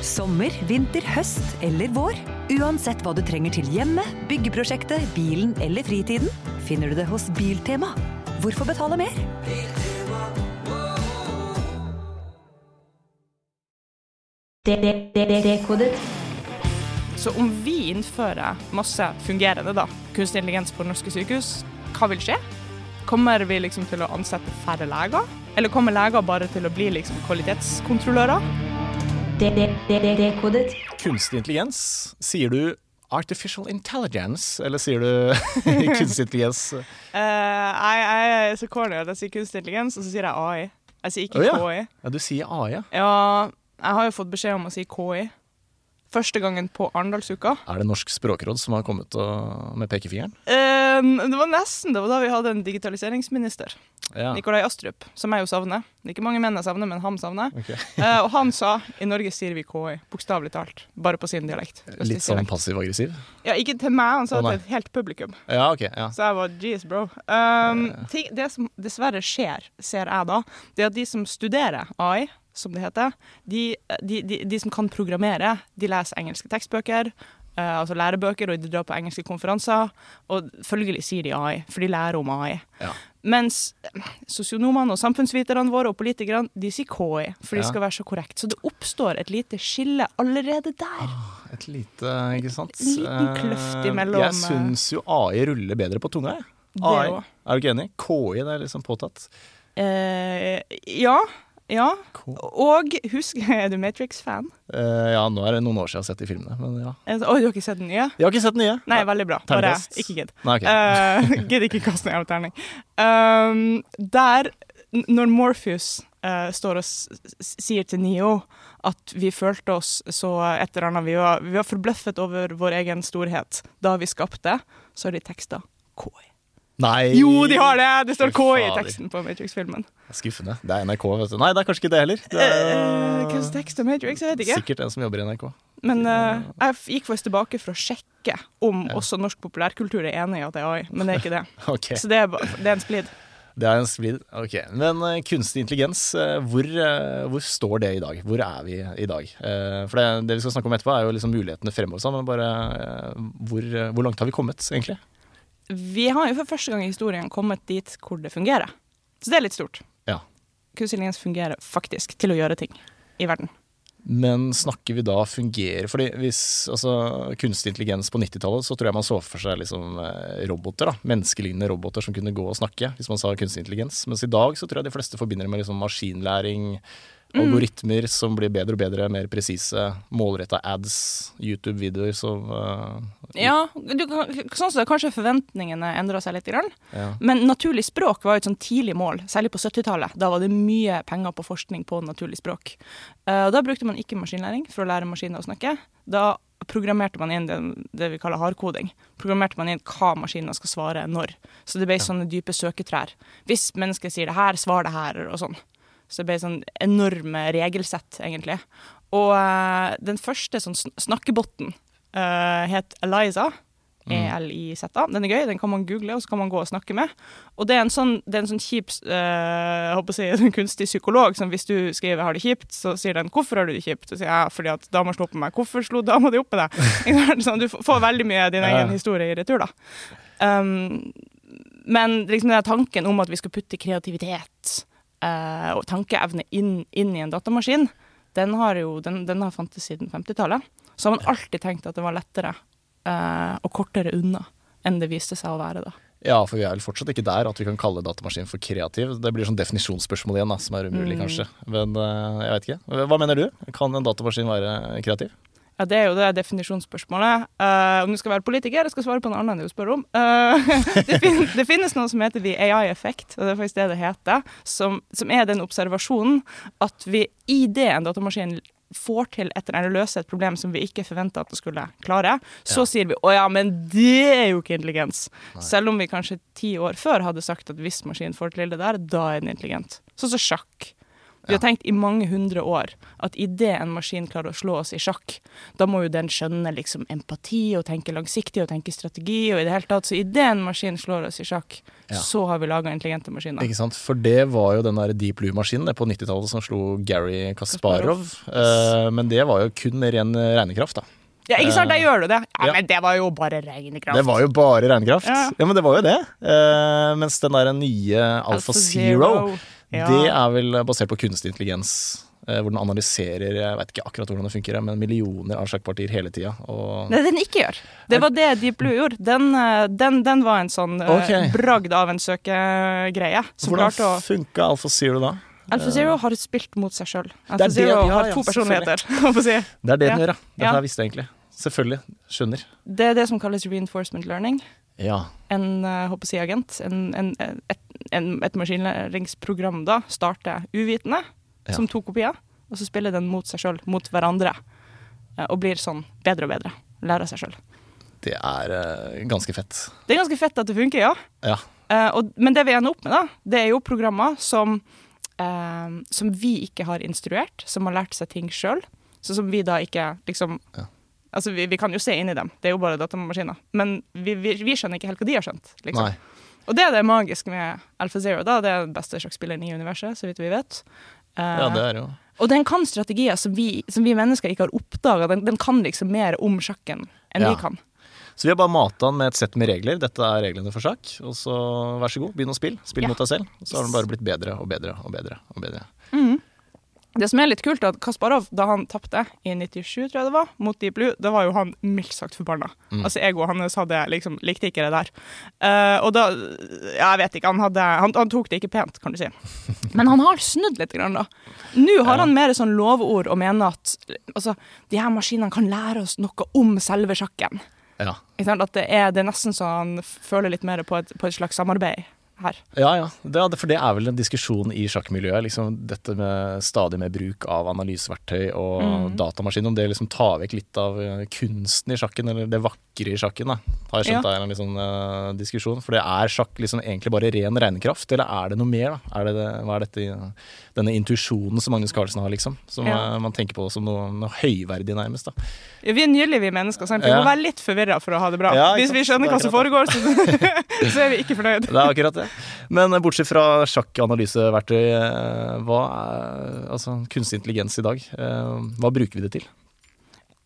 Sommer, vinter, høst eller vår. Uansett hva du trenger til hjemmet, byggeprosjektet, bilen eller fritiden, finner du det hos Biltema. Hvorfor betale mer? Dekodet. Så om vi innfører masse fungerende da, kunstig intelligens på norske sykehus, hva vil skje? Kommer vi liksom til å ansette færre leger? Eller kommer leger bare til å bli liksom kvalitetskontrollører? Dekodet. Kunstig intelligens, sier du artificial intelligence, eller sier du kunstig intelligens? Nei, jeg, jeg er så corny at jeg sier kunstig intelligens, og så sier jeg AI. Jeg sier ikke oh, ja. KI. Ja, du sier AI, ja. Ja, jeg har jo fått beskjed om å si KI. Første gangen på Arendalsuka. Er det Norsk språkråd som har kommet og, med pekefingeren? Eh, det var nesten. Det var da vi hadde en digitaliseringsminister. Ja. Nikolai Astrup, som jeg jo savner. Det er ikke mange menn jeg savner, men han savner. Okay. Eh, og han sa i Norge sier vi KI, bokstavelig talt. Bare på sin dialekt. Litt sånn passiv-aggressiv? Ja, ikke til meg, han sa oh, til et helt publikum. Ja, ok. ja. Så jeg var jeez, bro. Um, ting, det som dessverre skjer, ser jeg da, det er at de som studerer AI, som det heter, de, de, de, de som kan programmere, de leser engelske tekstbøker. eh, altså lærebøker, og de drar på engelske konferanser. Og følgelig sier de AI, for de lærer om AI. Ja. Mens sosionomene og samfunnsviterne våre og politikerne de sier KI, for de Ja. skal være så korrekt. Så det oppstår et lite skille allerede der. Et lite, ikke sant? En liten kløft imellom, Eh, Jeg syns jo AI ruller bedre på tunga, jeg. AI. Er du ikke enig? KI, det er liksom påtatt. Eh, ja. Ja. cool. Og husk, er du Matrix-fan? Uh, ja, nå er det noen år siden jeg har sett de filmene, men ja. Å, du har ikke sett den nye? Jeg har ikke sett den nye. Nei, veldig bra. Bare ikke gidd. Okay. Uh, Gidd ikke kaste ned av terning. Um, der, når Morpheus uh, står og sier til Neo at vi følte oss så et eller annet Vi var, vi var forbløffet over vår egen storhet da vi skapte, så har de teksta KI. Nei! Jo, de har det! Det står K i teksten på Matrix-filmen. Skuffende. Det er NRK, vet du. Nei, det er kanskje ikke det heller. Det er Eh, tekst som Matrix? Jeg vet ikke. sikkert en som jobber i NRK. Men eh, jeg gikk faktisk tilbake for å sjekke om Ja. også norsk populærkultur er enig i at det er AI, men det er ikke det. okay. Så det er, det er en splid. det er en splid. Ok, Men uh, kunstig intelligens, uh, hvor, uh, hvor står det i dag? Hvor er vi i dag? Eh, for det, det vi skal snakke om etterpå, er jo liksom mulighetene fremover. sånn, Men bare eh, hvor, eh, hvor langt har vi kommet, egentlig? Vi har jo for første gang i historien kommet dit hvor det fungerer. Så det er litt stort. Ja. Kunstig intelligens fungerer faktisk til å gjøre ting i verden. Men snakker vi da fungerer Fordi hvis altså, kunstig intelligens på 90-tallet, så tror jeg man så for seg liksom eh, roboter. da, Menneskelignende roboter som kunne gå og snakke, hvis man sa kunstig intelligens. Mens i dag så tror jeg de fleste forbinder det med liksom maskinlæring, Mm. algoritmer som blir bedre og bedre, mer presise, målretta ads, YouTube-videoer som uh, Ja, du, sånn så kanskje forventningene endra seg litt. Grann. ja. Men naturlig språk var jo et sånn tidlig mål, særlig på 70-tallet. Da var det mye penger på forskning på naturlig språk. Uh, da brukte man ikke maskinlæring for å lære maskiner å snakke. Da programmerte man inn det, det vi kaller hardkoding. Programmerte man inn hva maskiner skal svare når. Så det ble sånne dype søketrær. Hvis mennesket sier det her, svar det her, og sånn. Så det ble sånn enorme regelsett, egentlig. Og uh, den første sånn snakkebotten uh, het Eliza. E-L-I-Z-A. Den er gøy, den kan man google, og så kan man gå og snakke med. Og det er en sånn, det er en sånn kjip uh, jeg håper å si, en kunstig psykolog som hvis du skriver 'har det kjipt', så sier den 'hvorfor har du det kjipt'? Så sier jeg 'fordi at dama slo på meg'. 'Hvorfor slo dama di opp på deg?' Sånn, du får veldig mye av din Ja. egen historie i retur, da. Um, men liksom den tanken om at vi skal putte kreativitet eh, og tankeevne inn, inn i en datamaskin, den har jo den, den har fantes siden 50-tallet. Så har man alltid tenkt at det var lettere eh, og kortere unna enn det viste seg å være da. ja, for vi er vel fortsatt ikke der at vi kan kalle datamaskinen for kreativ. Det blir sånn definisjonsspørsmål igjen, da, som er umulig, Mm. kanskje. Men eh, jeg vet ikke. Hva mener du? Kan en datamaskin være kreativ? Ja, Det er jo det definisjonsspørsmålet. Uh, om du skal være politiker, jeg skal svare på noe annet enn det du spør om. Uh, det, fin det finnes noe som heter the AI-effekt, og det er faktisk det det heter, som, som er den observasjonen at vi i det en datamaskin får til et, eller løser et problem som vi ikke forventa at det skulle klare, så Ja. sier vi 'å ja, men det er jo ikke intelligens'. Selv om vi kanskje ti år før hadde sagt at hvis maskinen får til det der, da er den intelligent. Sånn som sjakk. Vi har tenkt i mange hundre år at idet en maskin klarer å slå oss i sjakk, da må jo den skjønne liksom empati og tenke langsiktig og tenke strategi og i det hele tatt. Så idet en maskin slår oss i sjakk, Ja. så har vi laga intelligente maskiner. Ikke sant? For det var jo den der Deep Blue-maskinen på 90-tallet som slo Gary Kasparov. Eh, men det var jo kun ren regnekraft, da. Ja, ikke sant? da gjør du det. Ja, Ja. Men det var jo bare regnekraft. Det var jo bare regnekraft. Ja. Ja, men det var jo det. Eh, mens den der nye Alpha Zero, Ja. det er vel basert på kunstig intelligens. eh, hvor den analyserer jeg vet ikke akkurat hvordan det funker, men millioner av sjakkpartier hele tida. Og Nei, den ikke gjør. Det var det Deep Blue gjorde. Den, eh, den, den var en sånn okay. Bragd av en søkegreie. Hvordan å funka Alfa Zero da? Alfa Zero har spilt mot seg sjøl. Det, Zero ja, har ja, to personligheter. holdt å si. Det er det den Ja. gjør, ja. Dette Ja. jeg visste egentlig. Selvfølgelig. Skjønner. Det er det som kalles reinforcement learning. Ja. En HPC-agent, en, en, et, en, et maskinlæringsprogram da, starter uvitende, Ja. som to kopier, og så spiller den mot seg sjøl, mot hverandre, eh, og blir sånn bedre og bedre. Lærer seg sjøl. Det er uh, ganske fett. Det er ganske fett at det funker, ja. Ja. Uh, og, men det vi ender opp med, da, det er jo programmer som, uh, som vi ikke har instruert, som har lært seg ting sjøl. Så som vi da ikke liksom Ja. Altså, vi, vi kan jo se inn i dem, det er jo bare datamaskiner. Men vi, vi, vi skjønner ikke helt hva de har skjønt. liksom. Og det er det magiske med Alpha Zero. da, Det er den beste sjakkspilleren i universet, så vidt vi vet. Uh, Ja, det er jo Og den kan strategier som vi, som vi mennesker ikke har oppdaga. Den, den kan liksom mer om sjakken enn Ja. vi kan. Så vi har bare mata den med et sett med regler. Dette er reglene for sjakk. Og så vær så god, begynn å spille. Spill Ja. mot deg selv. Så har den bare blitt bedre og bedre og bedre. og bedre. Det som er litt kult, er at Kasparov, da han tapte i 97, tror jeg det var, mot Deep Blue, da var jo han mildt sagt forbanna. Mm. Altså egoet hans hadde liksom likte ikke det der. Uh, og da Jeg vet ikke, han, hadde, han, han tok det ikke pent, kan du si. Men han har snudd litt, grann, da. Nå har han mer sånn lovord og mener at altså, de her maskinene kan lære oss noe om selve sjakken. Ja. At det er, det er nesten så han føler litt mer på et, på et slags samarbeid her. Ja, ja. Det, for det er vel en diskusjon i sjakkmiljøet. Liksom dette med stadig mer bruk av analyseverktøy og Mm. datamaskin. Om det liksom tar vekk litt av eh, kunsten i sjakken, eller det vakre i sjakken. da. Har jeg skjønt Ja. er en liksom, uh, diskusjon. For det er sjakk liksom egentlig bare ren regnekraft, eller er det noe mer? da? Er det det, hva er dette, denne intuisjonen som Magnus Carlsen har, liksom? Som Ja. uh, man tenker på som noe, noe høyverdig, nærmest. da. Ja, Vi er nydelige, vi mennesker. Sant? Vi må være litt forvirra for å ha det bra. Hvis vi skjønner er hva som foregår, så, så er vi ikke fornøyd. Det er akkurat det. Men bortsett fra sjakk-analyseverktøy, eh, hva er altså kunstig intelligens i dag? eh, Hva bruker vi det til?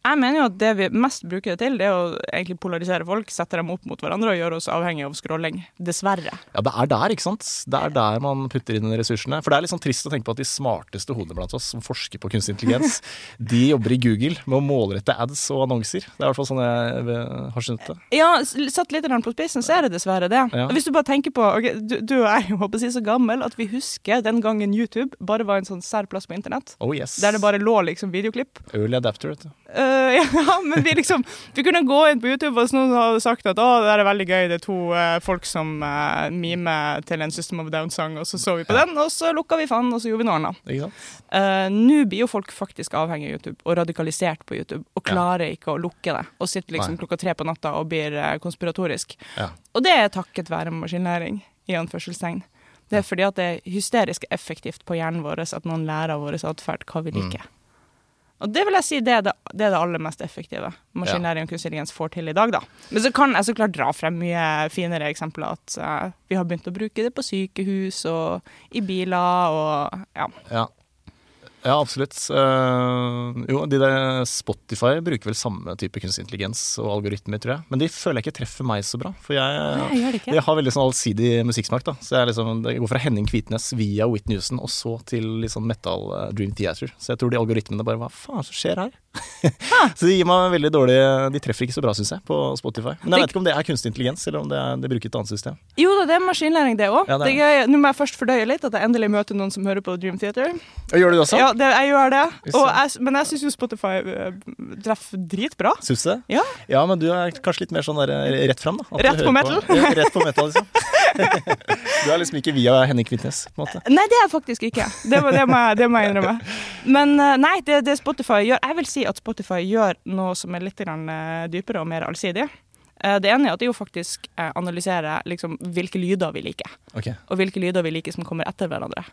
Jeg mener jo at det vi mest bruker det til, det er å egentlig polarisere folk, sette dem opp mot hverandre og gjøre oss avhengige av scrolling. Dessverre. Ja, det er der, ikke sant? Det er der man putter inn ressursene. For det er litt sånn trist å tenke på at de smarteste hodene blant oss som forsker på kunstig intelligens, de jobber i Google med å målrette ads og annonser. Det er i hvert fall sånn jeg har skjønt det. Ja, satt litt på spissen, så er det dessverre det. Ja. Hvis du bare tenker på okay, du, du og jeg håper å si så gammel at vi husker den gangen YouTube bare var en sånn sær plass på internett. Oh yes. Der det bare lå liksom videoklipp. Early adapter, vet du. Eh, ja, men vi liksom Vi kunne gå inn på YouTube, og noen hadde sagt at å, det der er veldig gøy, det er to uh, folk som uh, mimer til en System of Down-sang, og så så vi på den, og så lukka vi fanen, og så gjorde vi noe annet. Eh, Nå blir jo folk faktisk avhengig av YouTube, og radikalisert på YouTube, og Ja. klarer ikke å lukke det. Og sitter liksom Nei. klokka tre på natta og blir eh, konspiratorisk. Ja. Og det er takket være maskinlæring, i anførselstegn. Det er fordi at det er hysterisk effektivt på hjernen vår at noen lærer av vår atferd hva vi Mm. Og det vil jeg si det er det, det, er det aller mest effektive maskinlæring og kunstig intelligens får til i dag, da. Men så kan jeg så klart dra frem mye finere eksempler. At uh, vi har begynt å bruke det på sykehus og i biler og ja. Ja. Ja, absolutt. Uh, jo, de der Spotify bruker vel samme type kunstig intelligens og algoritmer, tror jeg. Men de føler jeg ikke treffer meg så bra. For jeg, Nei, gjør jeg har veldig sånn allsidig musikksmak. da Så jeg liksom, jeg, går fra Henning Kvitnes via Whitney Houston og så til sånn metal uh, Dream Theater. Så jeg tror de algoritmene bare Hva faen er det som skjer her? så de gir meg veldig dårlig De treffer ikke så bra, syns jeg, på Spotify. Men jeg vet ikke om det er kunstig intelligens, eller om det, er, det bruker et annet system. Jo da, det er maskinlæring, det òg. Ja. Nå må jeg først fordøye litt at jeg endelig møter noen som hører på Dream Theater. Gjør du det også? Ja, det, jeg gjør det. Og jeg, men jeg syns jo Spotify eh, treffer dritbra. Syns du det? Ja. Ja, men du er kanskje litt mer sånn der, eh, rett fram, da. Rett på metal? Ja, rett på metal, liksom. du er liksom ikke via Henning Kvitnes, på en måte. Nei, det er jeg faktisk ikke. Det, det, må, jeg, det må jeg innrømme. Men eh, nei, det, det Spotify gjør Jeg vil si at Spotify gjør noe som er litt grann, eh, dypere og mer allsidig. Eh, Det ene er at de jo faktisk eh, analyserer liksom, hvilke lyder vi liker, okay. og hvilke lyder vi liker som kommer etter hverandre.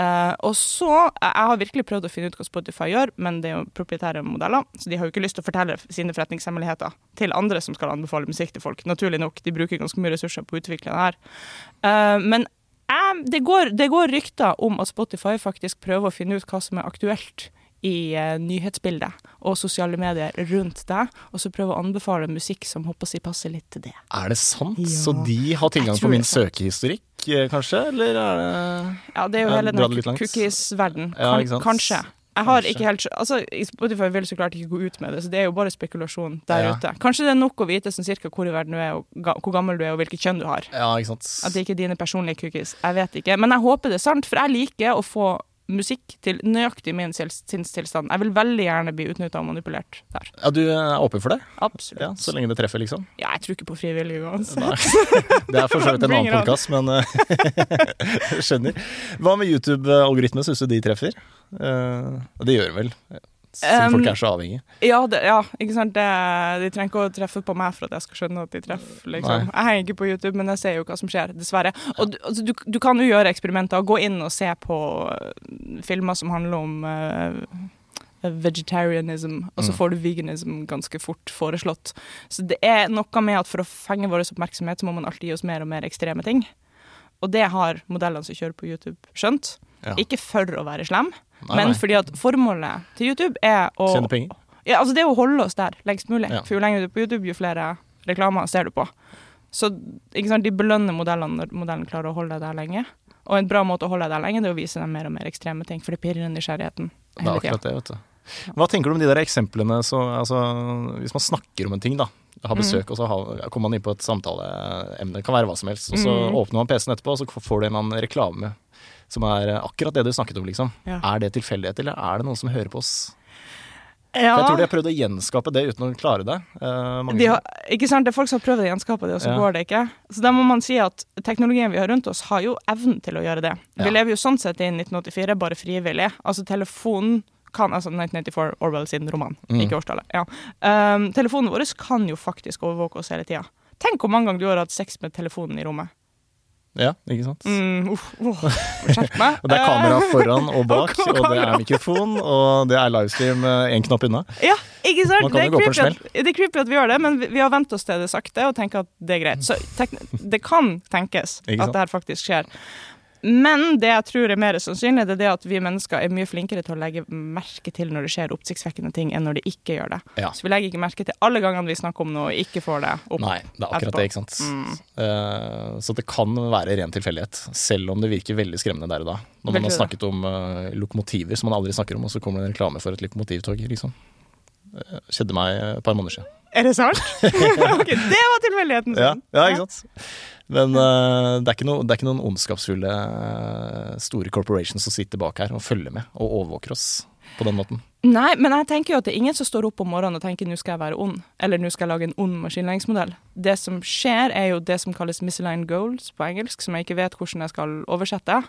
Uh, og så Jeg har virkelig prøvd å finne ut hva Spotify gjør, men det er jo proprietære modeller, så de har jo ikke lyst til å fortelle sine forretningshemmeligheter til andre som skal anbefale musikk til folk. Naturlig nok, de bruker ganske mye ressurser på å utvikle det her. Uh, men uh, det, går, det går rykter om at Spotify faktisk prøver å finne ut hva som er aktuelt i uh, nyhetsbildet og sosiale medier rundt deg, og så prøve å anbefale musikk som håper å passer litt til det. Er det sant? Ja. Så de har tilgang på min søkehistorikk, eh, kanskje? Eller er det Ja, det er jo hele den cookies-verden. Ja, Kan, kanskje. Jeg har Kanskje. ikke helt Altså, Spotify vil så klart ikke gå ut med det, så det er jo bare spekulasjon der Ja. ute. Kanskje det er nok å vite sånn cirka hvor i verden du er, og ga, hvor gammel du er, og hvilket kjønn du har. Ja, ikke sant. At det ikke er dine personlige cookies. Jeg vet ikke. Men jeg håper det er sant, for jeg liker å få musikk til nøyaktig min sinnstilstand. Jeg vil veldig gjerne bli utnytta og manipulert der. Ja, du er åpen for det? Absolutt. Ja, Så lenge det treffer, liksom? Ja, jeg tror ikke på frivillig uansett. Nei. Det er for så vidt en annen podkast, men eh, skjønner. Hva med YouTube-algoritme, syns du de treffer? Eh, det gjør vel, siden Um, folk er så avhengige. Ja, det, ja, ikke sant. Det, de trenger ikke å treffe på meg for at jeg skal skjønne at de treffer. Liksom. Jeg henger ikke på YouTube, men jeg ser jo hva som skjer, dessverre. Og du, altså, du, du kan jo gjøre eksperimenter. Gå inn og se på øh, filmer som handler om uh, vegetarianism, og så Mm. får du veganism ganske fort foreslått. Så det er noe med at for å fenge vår oppmerksomhet, så må man alltid gi oss mer og mer ekstreme ting. Og det har modellene som kjører på YouTube, skjønt. Ja. Ikke for å være slem, Nei, men nei. fordi at formålet til YouTube er å Tjene penger. ja, altså det er å holde oss der lengst mulig. Ja. For jo lenger du er på YouTube, jo flere reklamer ser du på. Så sant, de belønner modellene når modellen klarer å holde deg der lenge. Og en bra måte å holde deg der lenge, det er å vise dem mer og mer ekstreme ting, for det pirrer nysgjerrigheten Det er hele akkurat tida. det, vet du. Hva tenker du om de der eksemplene så, altså, Hvis man snakker om en ting, da. Har besøk, og så har, kommer man inn på et samtaleemne. Det kan være hva som helst. Og så Mm. åpner man PC-en etterpå, og så får du en annen reklame som er akkurat det du snakket om, liksom. Ja. Er det tilfeldighet, eller er det noen som hører på oss? Ja, For jeg tror de har prøvd å gjenskape det uten å klare det. Eh, de har, ikke sant? Det er folk som har prøvd å gjenskape det, og så Ja. går det ikke. Så da må man si at teknologien vi har rundt oss, har jo evnen til å gjøre det. Vi lever jo sånn sett i 1984, bare frivillig. Altså telefonen kan, altså 1994, Orwell sin roman, Mm. ikke årstallet. Ja. Um, telefonen vår kan jo faktisk overvåke oss hele tida. Tenk hvor mange ganger du har hatt sex med telefonen i rommet. Ja, ikke sant? Mm, uff, uff, Skjerp meg. Og det er kamera foran og bak, Og og, det er mikrofon, og det er livestream én knapp unna. Ja, ikke sant? Man kan det, jo er gå på en creepy at, det er creepy at vi gjør det, men vi, vi har vent oss til det sakte og tenker at det er greit. Så tek, det kan tenkes at det her faktisk skjer. Men det jeg tror er mer sannsynlig, det er det at vi mennesker er mye flinkere til å legge merke til når det skjer oppsiktsvekkende ting, enn når det ikke gjør det. Ja. Så vi legger ikke merke til alle gangene vi snakker om noe og ikke får det opp. Nei, det er akkurat etterpå. det, ikke sant. Mm. Uh, så det kan være ren tilfeldighet, selv om det virker veldig skremmende der og da. Når man har snakket om uh, lokomotiver som man aldri snakker om, og så kommer det en reklame for et lokomotivtog, liksom. Uh, skjedde meg et par måneder siden. Er det sant? ok, det var tilfeldigheten sin. ja, ikke sant. Men uh, det, er ikke noe, det er ikke noen ondskapsfulle eh, store corporations som sitter bak her og følger med og overvåker oss på den måten. Nei, men jeg tenker jo at det er ingen som står opp om morgenen og tenker nå skal jeg være ond, eller nå skal jeg lage en ond maskinlæringsmodell. Det som skjer, er jo det som kalles misaligned goals på engelsk, som jeg ikke vet hvordan jeg skal oversette.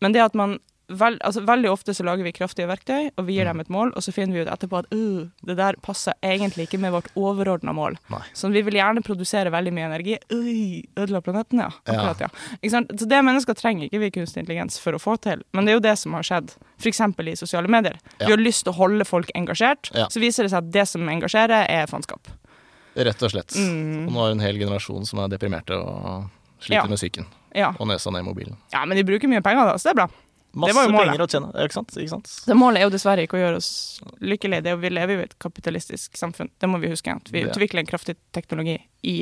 Men det at man vel, altså, Veldig ofte så lager vi kraftige verktøy, og vi gir dem et mål, og så finner vi ut etterpå at uh, det der passer egentlig ikke med vårt overordna mål. Nei. Så vi vil gjerne produsere veldig mye energi. Ui, ødela planeten, ja. Akkurat, Ja. ja. Så det mennesker trenger ikke vi kunstig intelligens for å få til. Men det er jo det som har skjedd, f.eks. i sosiale medier. Ja. Vi har lyst til å holde folk engasjert, så viser det seg at det som engasjerer, er faenskap. Rett og slett. Mm. Og nå det en hel generasjon som er deprimerte og sliter med psyken. Og nesa ned i mobilen. ja, men de bruker mye penger, da, så det er bra. Masse penger å tjene. Ikke sant? Ikke sant? Det målet er jo dessverre ikke å gjøre oss lykkelige. Det er jo, vi lever jo i et kapitalistisk samfunn. Det må vi huske. At vi utvikler en kraftig teknologi i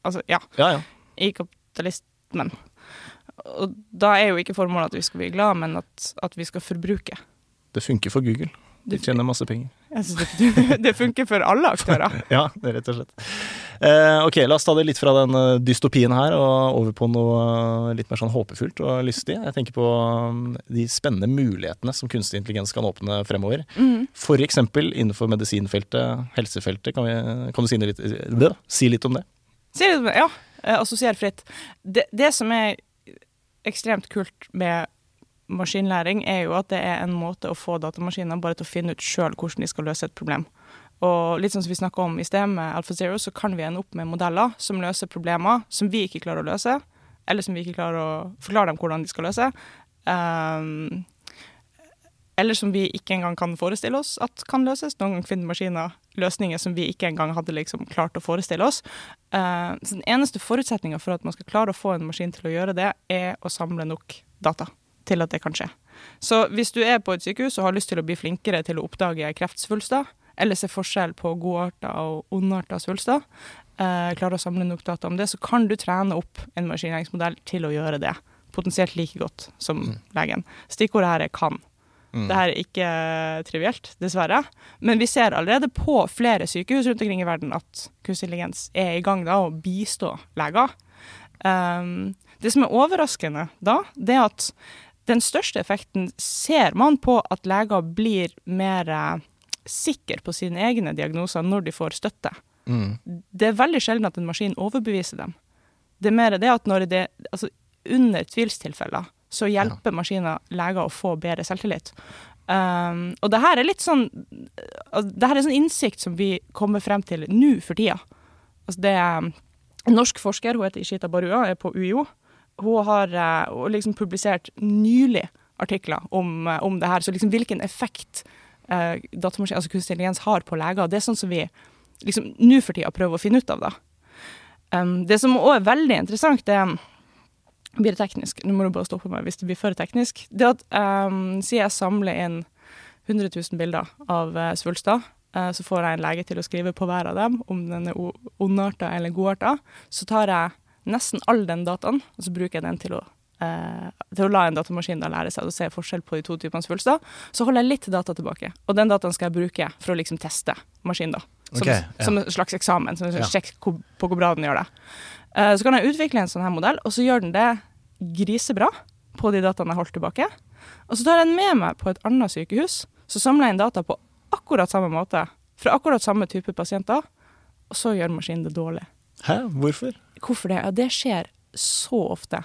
Altså, ja, Ja, ja. i kapitalismen. Og da er jo ikke formålet at vi skal bli glad, men at, at vi skal forbruke. Det funker for Google. De tjener masse penger. Jeg synes det, det funker for alle aktører. Ja, det er rett og slett. Eh, ok, la oss ta det litt fra den eh, dystopien her og over på noe eh, litt mer sånn håpefullt og lystig. Jeg tenker på um, de spennende mulighetene som kunstig intelligens kan åpne fremover. Mm. Eksempel innenfor medisinfeltet, helsefeltet. Kan, vi, kan du si litt, det, si litt om det? Si litt om det? Ja. eh, Assosier fritt. Det, det som er ekstremt kult med maskinlæring, er jo at det er en måte å få datamaskiner bare til å finne ut sjøl hvordan de skal løse et problem. Og litt sånn som vi snakka om i sted med AlphaZero, så kan vi ende opp med modeller som løser problemer som vi ikke klarer å løse, eller som vi ikke klarer å forklare dem hvordan de skal løse. Um, eller som vi ikke engang kan forestille oss at kan løses. Noen ganger finner maskiner løsninger som vi ikke engang hadde liksom klart å forestille oss. Uh, så den eneste forutsetninga for at man skal klare å få en maskin til å gjøre det, er å samle nok data til at det kan skje. Så hvis du er på et sykehus og har lyst til å bli flinkere til å oppdage kreftsvulster, eller se forskjell på godarta og ondarta svulster, eh, klarer å samle nok data om det, så kan du trene opp en maskinlæringsmodell til å gjøre det. Potensielt like godt som mm. legen. Stikkordet her er 'kan'. Mm. Det her er ikke trivielt, dessverre. Men vi ser allerede på flere sykehus rundt omkring i verden at kunstig intelligens er i gang da å bistå leger. Um, det som er overraskende da, det er at den største effekten ser man på at leger blir mer uh, sikre på sine egne diagnoser når de får støtte. Mm. Det er veldig sjelden at en maskin overbeviser dem. Det er mer det at når det Altså, under tvilstilfeller så hjelper ja. maskiner leger å få bedre selvtillit. Um, og det her er litt sånn Det her er sånn innsikt som vi kommer frem til nå for tida. Altså det er en norsk forsker, hun heter Ishita Barua, er på UiO. Hun har uh, liksom publisert nylig artikler om, uh, om, det her. Så liksom hvilken effekt uh, datamaskin, altså kunstig intelligens har på leger. Det er sånn som vi liksom nå for tida prøver å finne ut av. da. Um, det som òg er veldig interessant, det blir det teknisk. Nå må du bare stoppe meg hvis det blir for teknisk. Det at um, siden jeg samler inn 100 000 bilder av uh, svulster, uh, så får jeg en lege til å skrive på hver av dem om den er ondarta eller godarta. Så tar jeg nesten all den dataen, og så bruker jeg den til å, eh, til å la en datamaskin da lære seg å se forskjell på de to typene svulster. Så holder jeg litt data tilbake, og den dataen skal jeg bruke for å liksom teste maskinen. da. Som, okay, ja. som, en slags eksamen. Som en slags ja. sjekk på hvor bra den gjør det. Eh, så kan jeg utvikle en sånn her modell, og så gjør den det grisebra på de dataene jeg holdt tilbake. Og så tar jeg den med meg på et annet sykehus. Så samler jeg inn data på akkurat samme måte fra akkurat samme type pasienter, og så gjør maskinen det dårlig. Hæ? Hvorfor? Hvorfor det? Ja, det skjer så ofte.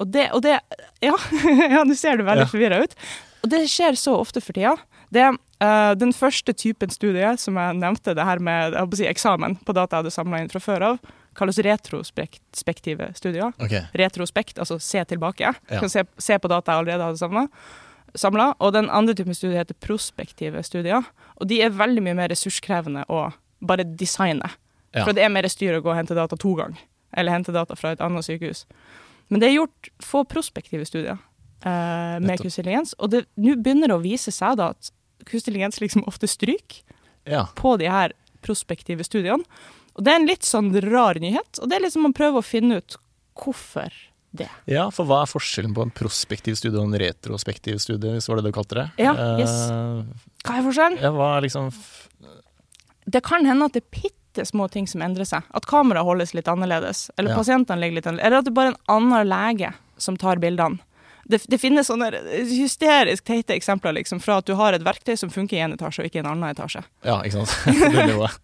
Og det, og det Ja, ja nå ser du veldig ja. forvirra ut. Og det skjer så ofte for tida. Det uh, den første typen studie som jeg nevnte, det her med si, eksamen på data jeg hadde samla inn fra før av, kalles retrospektive studier. Okay. Retrospekt, altså se tilbake. Ja. Kan se, se, på data jeg allerede hadde samla. Og den andre typen studier heter prospektive studier. Og de er veldig mye mer ressurskrevende å bare designe. Ja. For det er mer styr å gå og hente data to ganger, eller hente data fra et annet sykehus. Men det er gjort få prospektive studier eh, med kunstig intelligens, og nå begynner det å vise seg da at kunstig intelligens liksom ofte stryker ja. på de her prospektive studiene. Og det er en litt sånn rar nyhet, og det er liksom man prøver å finne ut hvorfor det. Ja, for hva er forskjellen på en prospektiv studie og en retrospektiv studie, hvis det var det du kalte det? Ja, yes. Eh, hva er forskjellen? Ja, hva er liksom Det kan hende at det er bitte små ting som endrer seg. At kameraet holdes litt annerledes, eller ja. pasientene ligger litt annerledes. Eller at det er bare en annen lege som tar bildene det, det, finnes sånne hysterisk teite eksempler liksom, fra at du har et verktøy som funker i en etasje og ikke i en annen etasje. Ja, ikke sant.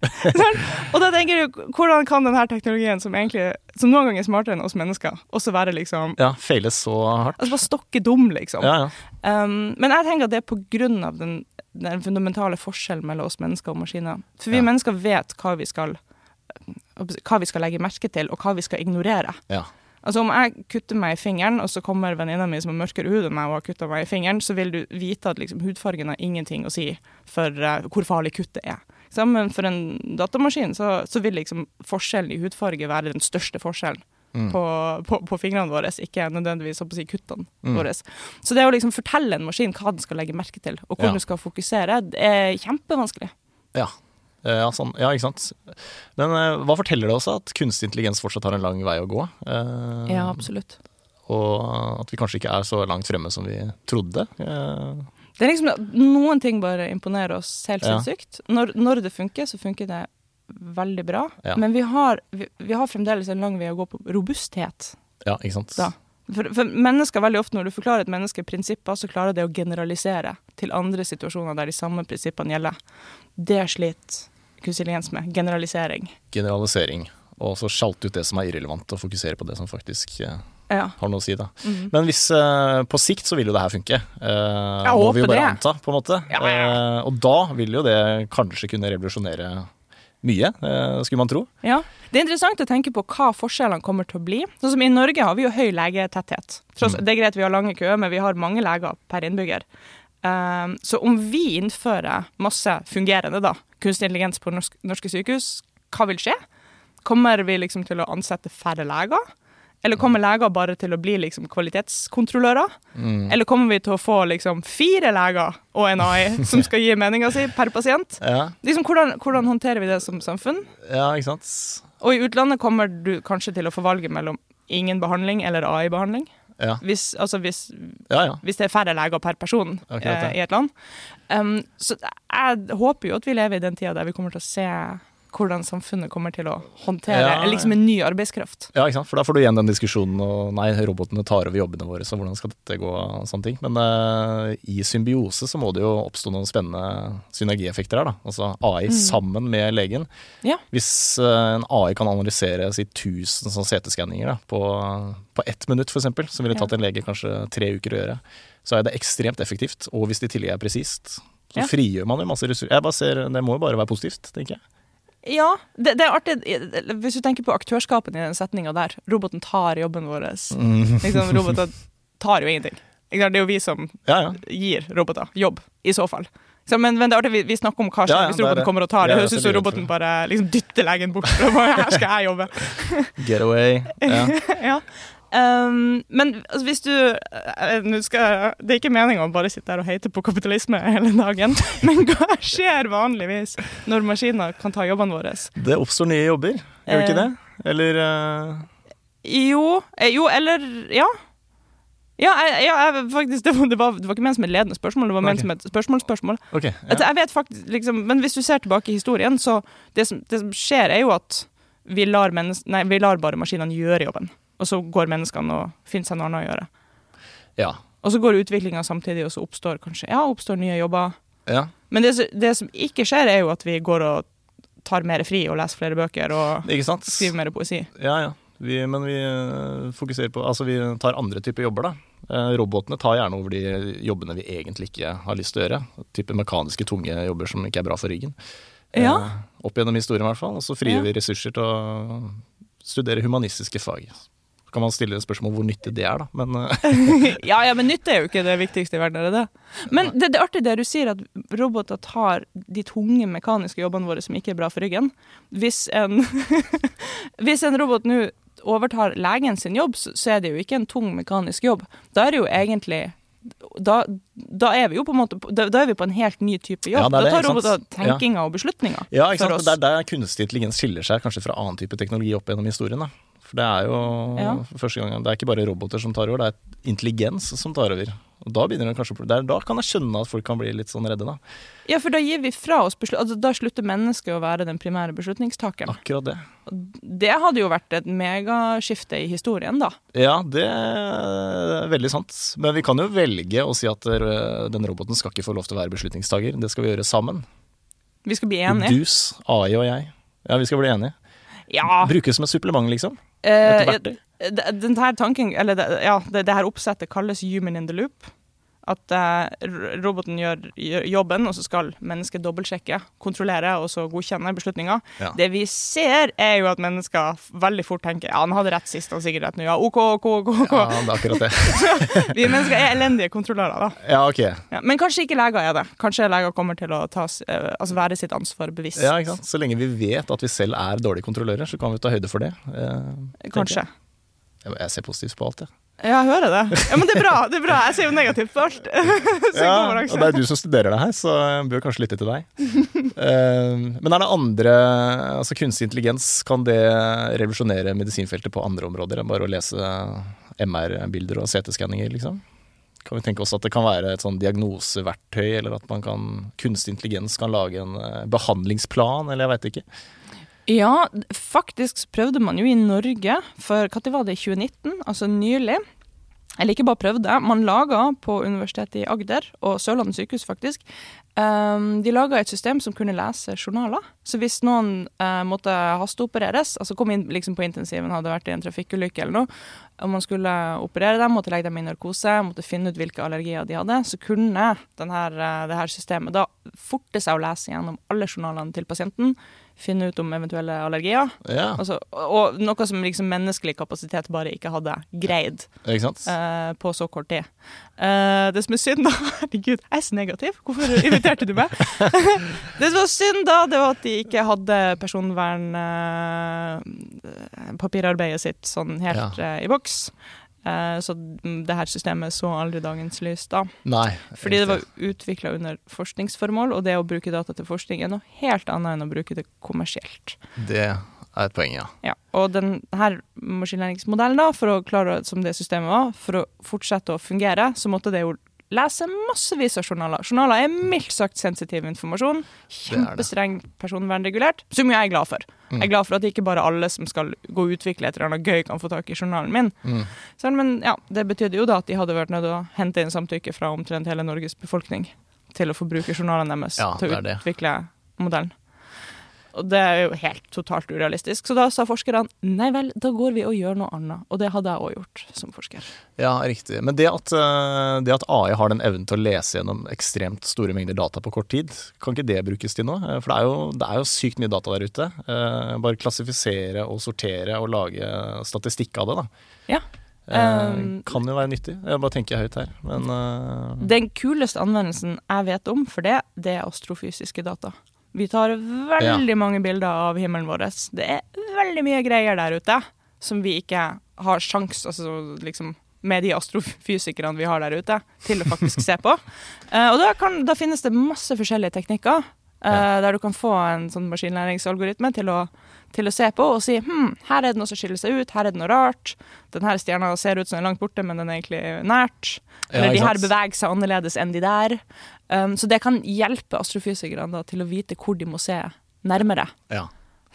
og da tenker du, hvordan kan denne teknologien, som egentlig som noen ganger er smartere enn oss mennesker, også være liksom Ja, feile så hardt. Altså bare stokke dum, liksom. Ja, ja. Um, men jeg tenker at det er på grunn av den, den fundamentale forskjellen mellom oss mennesker og maskiner. For vi ja. mennesker vet hva vi skal hva vi skal legge merke til, og hva vi skal ignorere. Ja. Altså Om jeg kutter meg i fingeren, og så kommer venninna mi som har mørkere hud enn meg og har kutta meg i fingeren, så vil du vite at liksom, hudfargen har ingenting å si for uh, hvor farlig kuttet er. Sammen men for en datamaskin så, så, vil liksom forskjellen i hudfarge være den største forskjellen. Mm. På, på, på, fingrene våre, ikke nødvendigvis å si, kuttene mm. våre. Så det å liksom fortelle en maskin hva den skal legge merke til, og hvor ja. du skal fokusere, det er kjempevanskelig. Ja, ja, sånn, ja, ikke sant. Men eh, hva forteller det også at kunstig intelligens fortsatt har en lang vei å gå? Uh, ja, absolutt. Og at vi kanskje ikke er så langt fremme som vi trodde. Det er liksom Noen ting bare imponerer oss helt sinnssykt. Ja. Når, når, det funker, så funker det veldig bra. Ja. Men vi har, vi, vi har, fremdeles en lang vei å gå på robusthet. Ja, ikke sant. Da. For, for, mennesker veldig ofte Når du forklarer et menneske prinsipper, så klarer det å generalisere til andre situasjoner der de samme prinsippene gjelder. Det sliter kunstig intelligens med. Generalisering. Generalisering. Og så sjalte ut det som er irrelevant, og fokusere på det som faktisk eh, ja. har noe å si. da. Mm. Men hvis eh, på sikt så vil jo det her funke. Uh, må vi jo bare det. anta, på en måte. Ja, ja. Uh, og da vil jo det kanskje kunne revolusjonere mye, eh, skulle man tro. Ja. Det er interessant å tenke på hva forskjellene kommer til å bli. Sånn som I Norge har vi jo høy legetetthet. Tross, Mm. Det er greit vi har lange køer, men vi har mange leger per innbygger. Um, så om vi innfører masse fungerende da, kunstig intelligens på norsk, norske sykehus, hva vil skje? Kommer vi liksom til å ansette færre leger? Eller kommer leger bare til å bli liksom kvalitetskontrollører? Mm. Eller kommer vi til å få liksom fire leger og en AI som skal gi meninga si per pasient? Ja, Liksom, hvordan, hvordan håndterer vi det som samfunn? ja, ikke sant. Og i utlandet kommer du kanskje til å få valget mellom ingen behandling eller AI-behandling. Ja, Hvis, altså hvis, ja. ja. hvis det er færre leger per person eh, i et land. Um, så jeg håper jo at vi lever i den tida der vi kommer til å se hvordan samfunnet kommer til å håndtere Ja, liksom en ny arbeidskraft. Ja, ikke sant? For da får du igjen den diskusjonen og nei, robotene tar over jobbene våre, så hvordan skal dette gå og sånne ting. Men uh, i symbiose så må det jo oppstå noen spennende synergieffekter her, da. Altså AI sammen med legen. Ja. Hvis uh, en AI kan analysere si 1000 sånn CT-skanninger på, på ett minutt f.eks., som ville tatt en lege kanskje tre uker å gjøre, så er det ekstremt effektivt. Og hvis det i tillegg er presist, så frigjør man jo masse ressurser. Jeg bare ser, Det må jo bare være positivt, tenker jeg. Ja, det, det er artig. Hvis du tenker på aktørskapen i den setninga der. Roboten tar jobben vår. Mm. Liksom, roboter tar jo ingenting. Det er jo vi som Ja, ja. gir roboter jobb, i så fall. Så, men, men det er artig, vi, vi snakker om hva skjer Ja, hvis roboten kommer og tar. Det høres ut som roboten bare liksom dytter legen bort. Her skal jeg jobbe. Get away. Ja. Um, men altså, hvis du eh, skal, Det er ikke meninga å bare sitte her og heite på kapitalisme hele dagen, men hva skjer vanligvis når maskiner kan ta jobbene våre? Det oppstår nye jobber, gjør det ikke Eh. det? Eller uh... Jo, eh, jo eller Ja. Ja, jeg, ja jeg, faktisk, det var, det, var, det var ikke ment som et ledende spørsmål, det var ment okay. som et spørsmålsspørsmål. Ok. Altså, Ja. jeg vet faktisk, liksom, men hvis du ser tilbake i historien, så det som, det som skjer, er jo at vi lar, nei, vi lar bare maskinene gjøre jobben. Og så går menneskene og finner seg noe annet å gjøre. ja. Og så går utviklinga samtidig, og så oppstår kanskje ja, oppstår nye jobber. ja. Men det, det som ikke skjer, er jo at vi går og tar mer fri og leser flere bøker og skriver mer poesi. Ja, ja. Vi, men vi eh, fokuserer på Altså, vi tar andre typer jobber, da. Eh, robotene tar gjerne over de jobbene vi egentlig ikke har lyst til å gjøre. Type mekaniske, tunge jobber som ikke er bra for ryggen. Ja. Eh, opp gjennom historien, i hvert fall. Og så frigjør Ja. vi ressurser til å studere humanistiske fag. Kan man stille spørsmål hvor nyttig det er, da. Men eh, Ja, ja, men nytte er jo ikke det viktigste i verden, er det det? Men det, det er artig det du sier, at roboter tar de tunge mekaniske jobbene våre som ikke er bra for ryggen. Hvis en, hvis en robot nå overtar legen sin jobb, så er det jo ikke en tung mekanisk jobb. Da er det jo egentlig da, da er vi jo på en måte da, da er vi på en helt ny type jobb. Ja, det det, da tar roboter tenkinga og beslutninga ja, ikke sant. Det er der kunstig intelligens skiller seg kanskje fra annen type teknologi opp gjennom historien. da. For det er jo Ja. første gang, det er ikke bare roboter som tar over, det er intelligens som tar over. Og da kanskje, det er, da kan jeg skjønne at folk kan bli litt sånn redde, da. Ja, for da gir vi fra oss beslut... Altså, da slutter mennesket å være den primære beslutningstakeren. Akkurat det. Det hadde jo vært et megaskifte i historien, da. Ja, det er veldig sant. Men vi kan jo velge å si at eh, den roboten skal ikke få lov til å være beslutningstaker. Det skal vi gjøre sammen. Vi skal bli enige. Dus, AI og jeg. Ja, vi skal bli enige. Ja. Brukes som et supplement, liksom. Eh, Et verktøy. den her tanken, eller ja, det, det her oppsettet kalles human in the loop. At eh, roboten gjør, gjør jobben, og så skal mennesket dobbeltsjekke, kontrollere og så godkjenne beslutninga. Ja. Det vi ser, er jo at mennesker veldig fort tenker ja, han hadde rett sist, han sikkert rett nå. Ja, OK, OK, OK. ok. Ja, det er akkurat det. Vi mennesker er elendige kontrollører, da. Ja, ok. Ja, men kanskje ikke leger er det. Kanskje leger kommer til å tas, eh, altså være sitt ansvar bevisst. Ja, ikke sant? Så lenge vi vet at vi selv er dårlige kontrollører, så kan vi ta høyde for det. eh, Kanskje. Jeg. Jeg- ser positivt på alt, jeg. Ja, jeg hører det. Ja, Men det er bra. det er bra. Jeg ser jo negativt på alt. Ja, og det er du som studerer det her, så jeg bør kanskje lytte til deg. Eh, men er det andre Altså kunstig intelligens, kan det revolusjonere medisinfeltet på andre områder enn bare å lese MR-bilder og CT-skanninger, liksom? Kan vi tenke oss at det kan være et sånn diagnoseverktøy, eller at man kan, kunstig intelligens kan lage en eh, behandlingsplan, eller jeg veit ikke. Ja, faktisk prøvde man jo i Norge for når var det, i 2019, altså nylig. Eller ikke bare prøvde, man laga på Universitetet i Agder og Sørlandet sykehus faktisk Um, de laga et system som kunne lese journaler. Så hvis noen uh, måtte hasteopereres, altså kom inn liksom på intensiven, hadde vært i en trafikkulykke eller noe, og man skulle operere dem, måtte legge dem i narkose, måtte finne ut hvilke allergier de hadde, så kunne denne, uh, det her systemet da forte seg å lese gjennom alle journalene til pasienten, finne ut om eventuelle allergier. Ja, Altså, og noe som liksom menneskelig kapasitet bare ikke hadde greid ikke eh, på så kort tid. Uh, det som er synd, da Herregud, jeg er så negativ. Hvorfor inviterte du meg? det som var synd, da, det var at de ikke hadde personvern uh, Papirarbeidet sitt sånn helt eh, i boks. Eh, så det her systemet så aldri dagens lys da. Nei. Fordi det var utvikla under forskningsformål, og det å bruke data til forskning er noe helt annet enn å bruke det kommersielt. Det er et poeng, ja. Ja, og denne maskinlæringsmodellen, da, for å klare, som det systemet var, for å fortsette å fungere, så måtte det jo lese massevis av journaler. Journaler er mildt sagt sensitiv informasjon. Kjempestreng personvernregulert, som jeg er glad for. Mm. Jeg er glad for at ikke bare alle som skal gå og utvikle et eller annet gøy, kan få tak i journalen min. Mm. Så, men ja, det betydde jo da at de hadde vært nødt til å hente inn samtykke fra omtrent hele Norges befolkning til å få bruke journalene deres Ja, til å utvikle modellen. Og det er jo helt totalt urealistisk. Så da sa forskerne nei vel, da går vi og gjør noe annet. Og det hadde jeg òg gjort som forsker. Ja, riktig. Men det at, eh, det at AI har den evnen til å lese gjennom ekstremt store mengder data på kort tid, kan ikke det brukes til noe? Eh, For det er jo, det er jo sykt mye data der ute. Eh, Bare klassifisere og sortere og lage statistikk av det, da. Ja. Um, kan jo være nyttig. Jeg bare tenker høyt her, men uh... Den kuleste anvendelsen jeg vet om for det, det er astrofysiske data. Vi tar veldig mange bilder av himmelen vår. Det er veldig mye greier der ute som vi ikke har sjans, altså liksom med de astrofysikerne vi har der ute, til å faktisk se på. Uh, og da, kan, da finnes det masse forskjellige teknikker eh, der du kan få en sånn maskinlæringsalgoritme til å, til å se på og si hm, her er det noe som skiller seg ut, her er det noe rart. Denne stjerna ser ut som den er langt borte, men den er egentlig nært. Ja, Eller de her beveger seg annerledes enn de der. Um, så det kan hjelpe astrofysikerne til å vite hvor de må se nærmere. ja.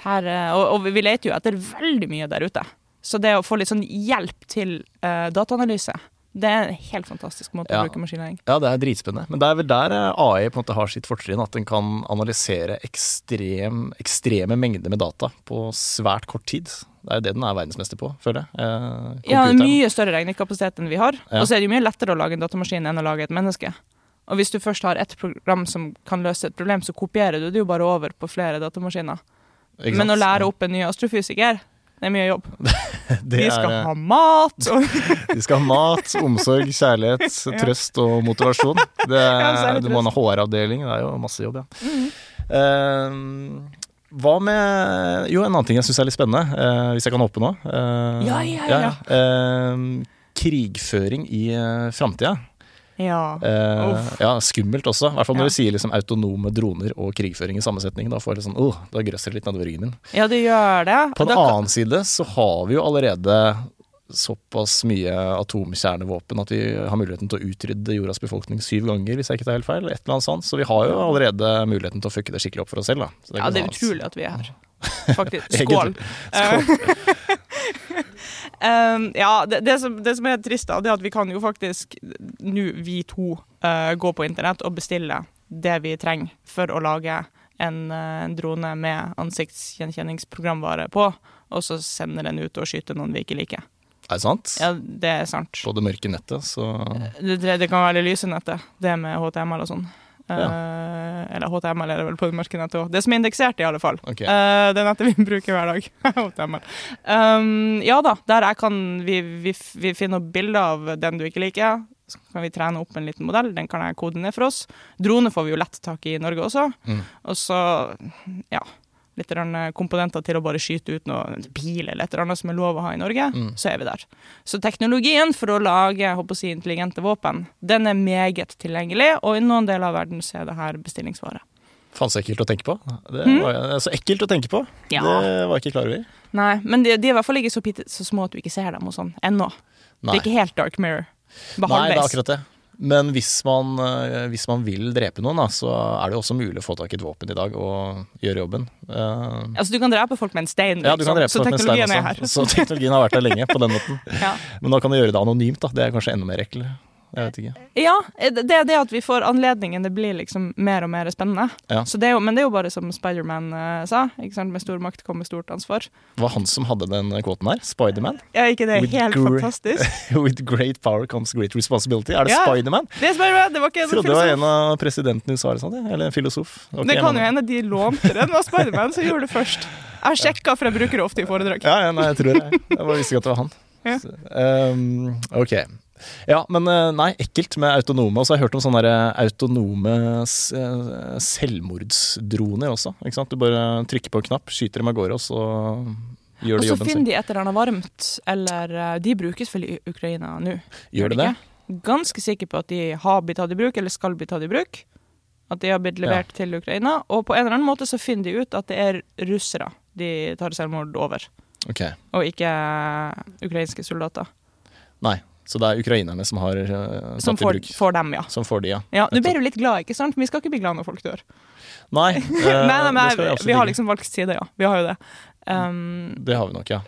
Her, eh, og, og vi leter jo etter veldig mye der ute. Så det å få litt sånn hjelp til uh, dataanalyse, det er en helt fantastisk måte Ja. å bruke maskinlæring. Ja, det er dritspennende. Men det er vel der eh, AI på en måte har sitt fortrinn. At den kan analysere ekstrem, ekstreme mengder med data på svært kort tid. Det er jo det den er verdensmester på, føler jeg. Eh, Ja, mye større regnekapasitet enn vi har. Ja. Og så er det jo mye lettere å lage en datamaskin enn å lage et menneske. Og hvis du først har ett program som kan løse et problem, så kopierer du det jo bare over på flere datamaskiner. Men å lære opp en ny astrofysiker, det er mye jobb. Det De er, skal er, ha mat og De skal ha mat, omsorg, kjærlighet, trøst og motivasjon. Det, Ja, du må ha. Mm. HR-avdeling, det er jo masse jobb, ja. Eh, hva med Jo, en annen ting jeg syns er litt spennende, uh, hvis jeg kan hoppe nå. Uh, Ja, ja, ja. Eh, krigføring i uh, framtida. Ja. Eh, ja, skummelt også. I hvert fall når Ja. du sier liksom autonome droner og krigføring i sammensetning. Da får jeg litt sånn, oh, da grøsser det litt nedover ryggen min. ja, det gjør det. På den Da annen side så har vi jo allerede såpass mye atomkjernevåpen at vi har muligheten til å utrydde jordas befolkning syv ganger, hvis jeg ikke tar helt feil. Et eller annet sånt. Så vi har jo allerede muligheten til å fucke det skikkelig opp for oss selv. Så Ja, det er utrolig at vi er her. Faktisk. Skål. Egentlig. Um, ja, det, det, som, det som er trist, da, det er at vi kan jo faktisk nå, vi to, uh, gå på internett og bestille det vi trenger for å lage en, eh, en drone med ansiktsgjenkjenningsprogramvare på, og så sender den ut og skyter noen vi ikke liker. Er det sant? Ja, det er sant. På det mørke nettet, så Det, det, det kan være det lyse nettet, det med HTML og sånn. Eh, eller HTML er det vel på markedet òg. Det som er indeksert, i alle fall. Okay. Uh, det nettet vi bruker hver dag. HTML. Um, ja da, der kan vi, vi, vi finner bilder av den du ikke liker. Så kan vi trene opp en liten modell. Den kan jeg kode ned for oss. Droner får vi jo lett tak i i Norge også. Mm. Og så, ja Litt grann komponenter til å bare skyte ut noe bil eller et eller annet som er lov å ha i Norge. Mm. Så er vi der. Så teknologien for å lage å si, intelligente våpen, den er meget tilgjengelig, og i noen deler av verden så er det her bestillingsvare. faen så ekkelt å tenke på. Det Mm. var er så ekkelt å tenke på. Ja. Det var ikke klar over. Nei, men de, de er i hvert fall ikke så, så små at du ikke ser dem og sånn, ennå. Det er ikke helt Dark Mirror. Behandles. Nei, det er akkurat det. Men hvis man, eh, hvis man vil drepe noen, da, så er det også mulig å få tak i et våpen i dag og gjøre jobben. Uh, Altså, du kan drepe folk med en stein, ja, du kan liksom. drepe så folk med stein også. Så teknologien har vært der lenge på den måten. Ja. Men da kan du gjøre det anonymt, da. Det er kanskje enda mer ekkel. Jeg vet ikke. Ja, det er det at vi får anledningen. Det blir liksom mer og mer spennende. Ja. Så det jo, men det er jo bare som Spiderman uh, sa. Med stor makt kommer stort ansvar. Det var han som hadde den kvoten her? Spiderman? Ja, ikke det With helt fantastisk? With great power comes great responsibility. Er det Ja. Spiderman? Det er Spiderman, det var ikke en trodde det var en av presidentene i USA eller eller en filosof. Okay, Det kan jo hende de lånte den av Spiderman, som gjorde det først. Jeg har sjekka, for jeg bruker det ofte i foredrag. Ja, ja, nei, jeg tror det. Jeg bare visste ikke at det var han. Ja. Så, um, ok. Ja, men eh, nei, ekkelt med autonome. Og så har jeg hørt om sånne der autonome eh, selvmordsdroner også. Ikke sant? Du bare trykker på en knapp, skyter dem av gårde, og så gjør Og de så jobben sin. finner de et eller annet varmt, eller eh, De brukes vel i Ukraina nå? Gjør de det? ikke? Ganske sikker på at de har blitt tatt i bruk, eller skal bli tatt i bruk. At de har blitt levert til Ukraina. Og på en eller annen måte så finner de ut at det er russere de tar selvmord over, Okay. og ikke ukrainske soldater. Nei, så det er ukrainerne som har uh, Som får, får dem, ja. Som får de, ja. Ja, Nå blir du litt glad, ikke sant? Vi skal ikke bli glad når folk dør. Nei, uh, nei, nei, nei, vi, vi har liksom valgt side, ja. Vi har jo det. Um, Det har vi nok, ja.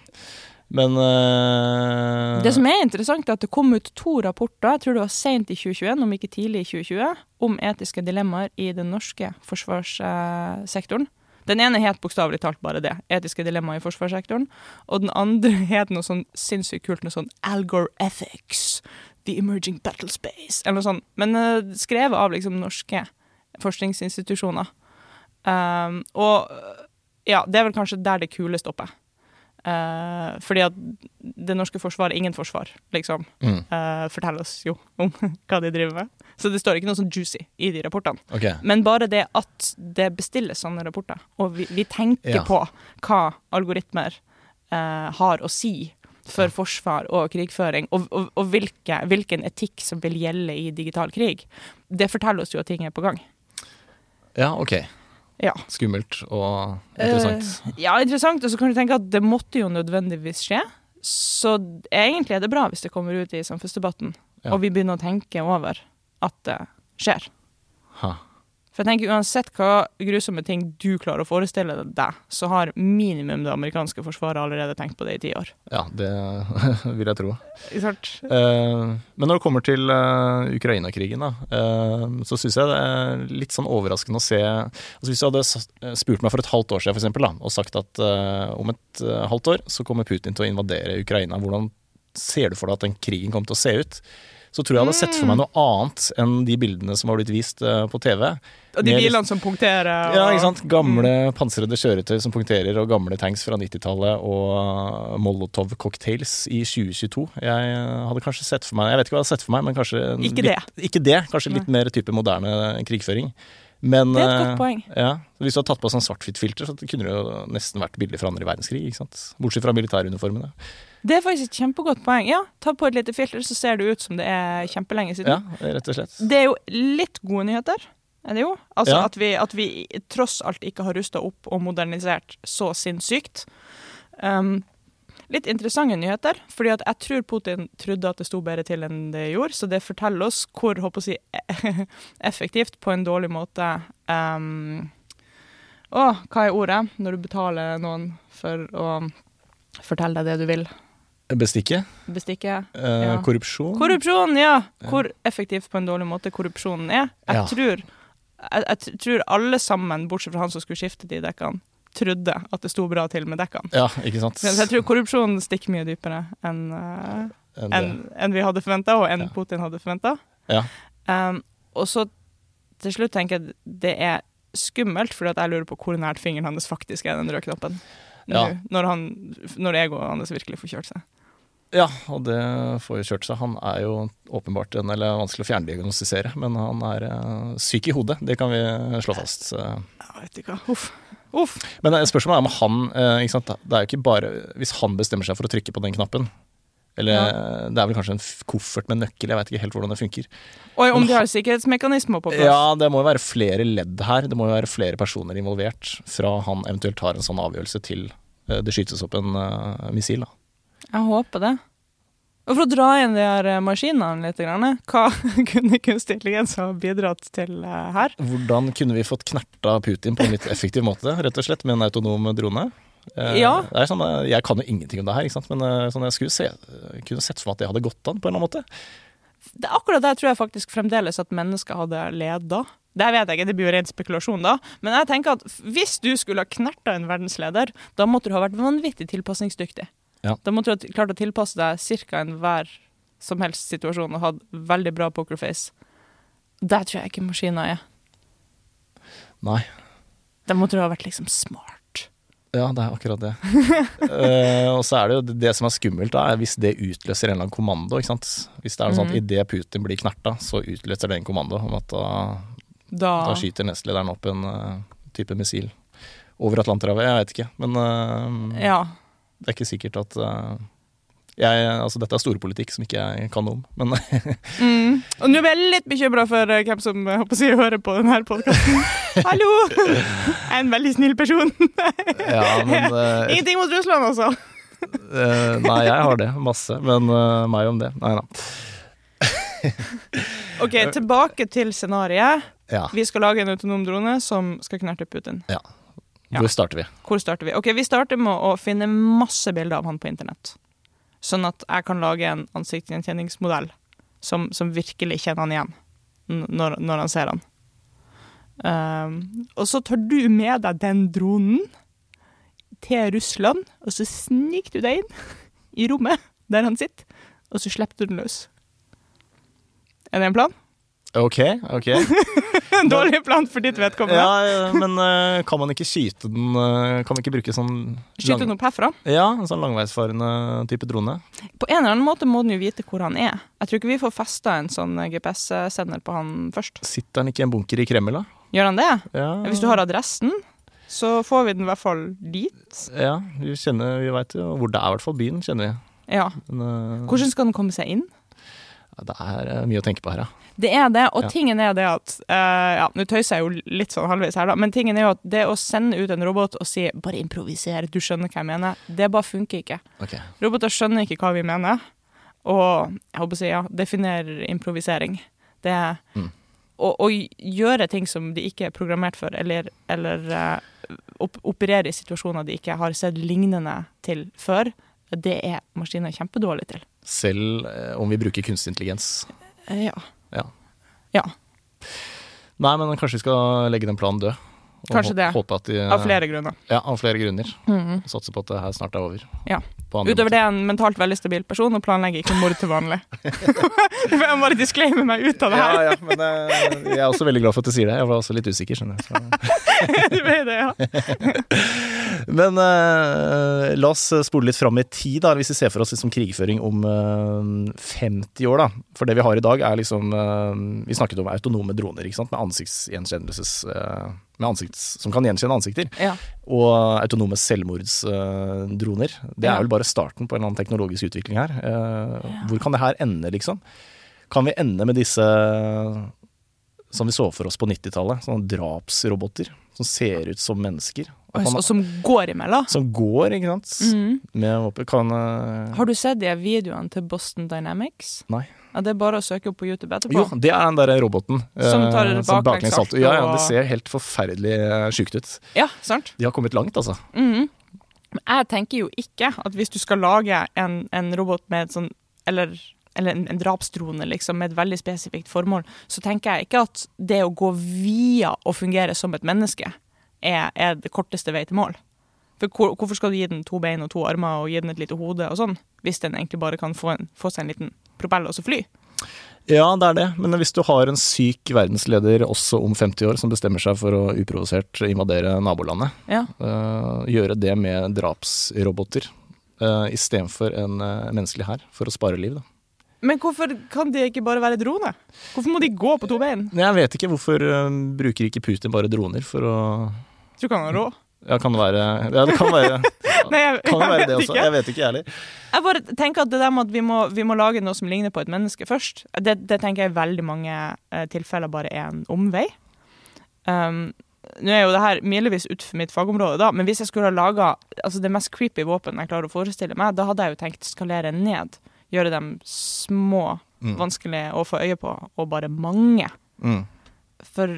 Men uh, Det som er interessant, er at det kom ut to rapporter, jeg tror det var sent i 2021, om ikke tidlig i 2020, om etiske dilemmaer i den norske forsvarssektoren. Den ene het bokstavelig talt bare det, etiske dilemmaer i forsvarssektoren. Og den andre het noe sånn sinnssykt kult, noe sånn Algor Ethics, The Emerging Battle Space, eller noe sånt. Men uh, skrevet av liksom norske forskningsinstitusjoner. Um, og ja, det er vel kanskje der det kule stopper. Eh, fordi at det norske forsvaret ingen forsvar, liksom. mm, Uh, forteller oss jo om hva de driver med. Så det står ikke noe sånn juicy i de rapportene. Okay. Men bare det at det bestilles sånne rapporter, og vi, vi tenker Ja. på hva algoritmer uh, har å si for forsvar og krigføring, og, og, og hvilke, hvilken etikk som vil gjelde i digital krig, det forteller oss jo at ting er på gang. Ja, ok. Ja. Skummelt og interessant. Uh, ja, interessant. Og så kan du tenke at det måtte jo nødvendigvis skje. Så egentlig er det bra hvis det kommer ut i samfunnsdebatten, Ja. og vi begynner å tenke over at det skjer. Ha. For jeg tenker uansett hva grusomme ting du klarer å forestille deg, så har minimum det amerikanske forsvaret allerede tenkt på det i ti år. Ja, det vil jeg tro. Ikke sant? Eh, men når det kommer til uh, Ukraina-krigen, da, eh, så syns jeg det er litt sånn overraskende å se altså Hvis du hadde spurt meg for et halvt år siden for eksempel, da, og sagt at om et halvt år så kommer Putin til å invadere Ukraina, hvordan ser du for deg at den krigen kommer til å se ut? Så tror jeg jeg hadde sett for meg noe annet enn de bildene som har blitt vist eh, på TV. Og de bilene som punkterer. Og, Ja, ikke sant? Gamle pansrede kjøretøy som punkterer, og gamle tanks fra 90-tallet, og Molotov-cocktails i 2022. Jeg eh, hadde kanskje sett for meg Jeg vet ikke hva jeg hadde sett for meg, men kanskje Ikke det. litt, Ikke det. Kanskje litt mer type moderne krigføring. Men Det er et godt eh, poeng. Ja, Hvis du hadde tatt på sånn svart-hvitt-filter, så kunne det jo nesten vært bilder fra andre verdenskrig. Bortsett fra militæruniformene. Det er faktisk et kjempegodt poeng. Ja, ta på et lite filter, så ser det ut som det er kjempelenge siden. Ja, rett og slett. Det er jo litt gode nyheter, er det jo? Altså Ja. at, vi, at vi tross alt ikke har rusta opp og modernisert så sinnssykt. Um, litt interessante nyheter, fordi at jeg tror Putin trodde at det sto bedre til enn det gjorde, så det forteller oss hvor håper jeg, si, effektivt på en dårlig måte um, Å, hva er ordet når du betaler noen for å fortelle deg det du vil? Bestikket. Bestikke? Eh, Ja. Korrupsjon. Korrupsjon, ja! Hvor effektivt på en dårlig måte korrupsjonen er. Jeg, Ja. tror, jeg, jeg tror alle sammen, bortsett fra han som skulle skifte de dekkene, trodde at det sto bra til med dekkene. Ja, ikke sant. Så jeg tror korrupsjonen stikker mye dypere enn uh, en en, enn- enn vi hadde forventa, og enn Ja. Putin hadde forventa. Ja. Um, og så til slutt tenker jeg det er skummelt, fordi jeg lurer på hvor nært fingeren hans faktisk er den røde knappen. Nå, Ja. Når, han, når egoet hans virkelig får kjørt seg. Ja, og det får jo kjørt seg. Han er jo åpenbart en, eller vanskelig å fjerndiagnostisere, men han er eh, syk i hodet. Det kan vi slå fast. Jeg vet ikke. Uff. Uff. Men eh, spørsmålet er om han eh, ikke sant? Det er jo ikke bare Hvis han bestemmer seg for å trykke på den knappen Eller Ja. det er vel kanskje en koffert med nøkkel, jeg vet ikke helt hvordan det funker. Og om de har sikkerhetsmekanismer på plass. Ja, det må jo være flere ledd her. Det må jo være flere personer involvert fra han eventuelt tar en sånn avgjørelse til det skytes opp en missil. Da. Jeg håper det. Og for å dra inn de her eh, maskinene litt, hva kunne kunstig intelligens ha bidratt til eh, her? Hvordan kunne vi fått knerta Putin på en litt effektiv måte, rett og slett, med en autonom drone? Eh, Ja. Er sånn, eh, jeg kan jo ingenting om det her, men eh, sånn, jeg skulle se, kunne sett for meg at det hadde gått an på en eller annen måte. det akkurat der tror jeg faktisk fremdeles at mennesker hadde leda. Det vet jeg ikke, det blir jo ren spekulasjon da. Men jeg tenker at hvis du skulle ha knerta en verdensleder, da måtte du ha vært vanvittig tilpasningsdyktig. Ja. Da måtte du ha klart å tilpasse deg ca. enhver som helst situasjon og hatt veldig bra pokerface. Der tror jeg ikke maskiner er. Nei. Da måtte du ha vært liksom smart. Ja, det er akkurat det. uh, og så er det jo det, det som er skummelt, da, er hvis det utløser en eller annen kommando. ikke sant? Hvis det er noe sånt Mhm. idet Putin blir knerta, så utløser det en kommando om at da, Da, da skyter nestlederen opp en uh, type missil over Atlanterhavet. Jeg vet ikke, men uh, Ja. Det er ikke sikkert at eh, jeg, altså Dette er storpolitikk som ikke jeg kan noe om, men Mm. Og nå blir jeg litt bekymra for eh, hvem som eh, håper jeg, hører på denne podkasten. Hallo! Jeg er en veldig snill person. ja, men uh, Ingenting mot Russland, altså. uh, Nei, jeg har det. Masse. Men uh, meg om det. Nei da. OK, tilbake til scenarioet. Ja. Vi skal lage en autonom drone som skal knerte Putin. Ja. Hvor starter vi? Hvor starter vi? Ok, Vi starter med å finne masse bilder av han på internett. Sånn at jeg kan lage en ansiktsgjenkjenningsmodell som, som virkelig kjenner han igjen når, når han ser han. Um, og så tar du med deg den dronen til Russland, og så sniker du deg inn i rommet der han sitter, og så slipper du den løs. Er det en plan? Ok, ok. Dårlig plan for ditt vedkommende. Ja, ja, men eh, kan man ikke skyte den eh, Kan man ikke bruke sånn Skyte den opp herfra. Ja, en sånn langveisfarende type drone? På en eller annen måte må den jo vite hvor han er. Jeg tror ikke vi får festa en sånn GPS-sender på han først. Sitter den ikke i en bunker i Kreml, da? Gjør han det? Ja, Hvis du har adressen, så får vi den i hvert fall dit. Ja, vi kjenner, vi veit jo hvor det er, i hvert fall byen, kjenner vi. Ja. Men, eh, Hvordan skal den komme seg inn? Det er eh, mye å tenke på her, ja. Det er det, og Ja. tingen er det at uh, Ja, nå tøyser jeg jo litt sånn halvveis her, da, men tingen er jo at det å sende ut en robot og si 'bare improviser', du skjønner hva jeg mener, det bare funker ikke. Okay. Roboter skjønner ikke hva vi mener, og jeg håper å si ja, definerer improvisering. Det er Mm. å, å gjøre ting som de ikke er programmert for, eller, eller uh, op operere i situasjoner de ikke har sett lignende til før, det er maskiner kjempedårlige til. Selv eh, om vi bruker kunstig intelligens. Eh, Ja. Ja. ja. Nei, men kanskje vi skal legge den planen død. Kanskje det. De, Av flere grunner. Ja, av flere grunner. Mhm. Satse på at det her snart er over. Ja. Utover det er en mentalt veldig stabil person og planlegger ikke mord til vanlig. jeg må bare disclaime meg ut av det her. Ja, ja, men uh, jeg er også veldig glad for at du sier det. Jeg var også litt usikker, skjønner jeg. Så. Du vet det, ja. Men uh, la oss spole litt fram i tid, da, hvis vi ser for oss liksom krigføring om uh, 50 år. da. For det vi har i dag, er liksom eh, Vi snakket om autonome droner ikke sant? med ansiktsgjenkjennelses... med ansikts, som kan gjenkjenne ansikter. ja. Og autonome selvmordsdroner. det er vel bare starten på en eller annen teknologisk utvikling her. Eh, Hvor kan det her ende, liksom? Kan vi ende med disse som vi så for oss på 90-tallet? Sånne drapsroboter som ser ut som mennesker. Og, man- og som går imellom. som går, ikke sant? Mm. Med våpen. Kan uh... Har du sett de videoene til Boston Dynamics? Nei. Ja, det er bare å søke opp på YouTube etterpå. Jo, det er den der roboten. Som tar eh, baklengs baklengs. Ja, ja, det ser helt forferdelig eh, sjukt ut. Ja, sant? De har kommet langt, altså. Mm -hmm. jeg tenker jo ikke at hvis du skal lage en, en robot med et sånn Eller, eller en, en drapsdrone liksom, med et veldig spesifikt formål, så tenker jeg ikke at det å gå via å fungere som et menneske er, er det korteste vei til mål. For hvor, Hvorfor skal du gi den to bein og to armer og gi den et lite hode og sånn, hvis den egentlig bare kan få, en, få seg en liten propell og så fly? Ja, det er det. Men hvis du har en syk verdensleder også om 50 år som bestemmer seg for å uprovosert invadere nabolandet, Ja. eh, gjøre det med drapsroboter uh, istedenfor en eh, menneskelig hær, for å spare liv, da. Men hvorfor kan de ikke bare være drone? Hvorfor må de gå på to bein? Jeg vet ikke hvorfor eh, bruker ikke Putin bare droner for å Tror ikke han har råd. Ja, kan det være Ja, det kan være, Nei, jeg, kan det være det også. ikke. Jeg vet ikke, jeg heller. Jeg bare tenker at det der med at vi må, vi må lage noe som ligner på et menneske først, det, det tenker jeg i veldig mange uh, tilfeller bare er en omvei. Um, nå er jo det her milevis utenfor mitt fagområde, da, men hvis jeg skulle ha laga altså det mest creepy våpen jeg klarer å forestille meg, da hadde jeg jo tenkt skalere ned. Gjøre dem små, Mm. vanskelige å få øye på, og bare mange. Mm. For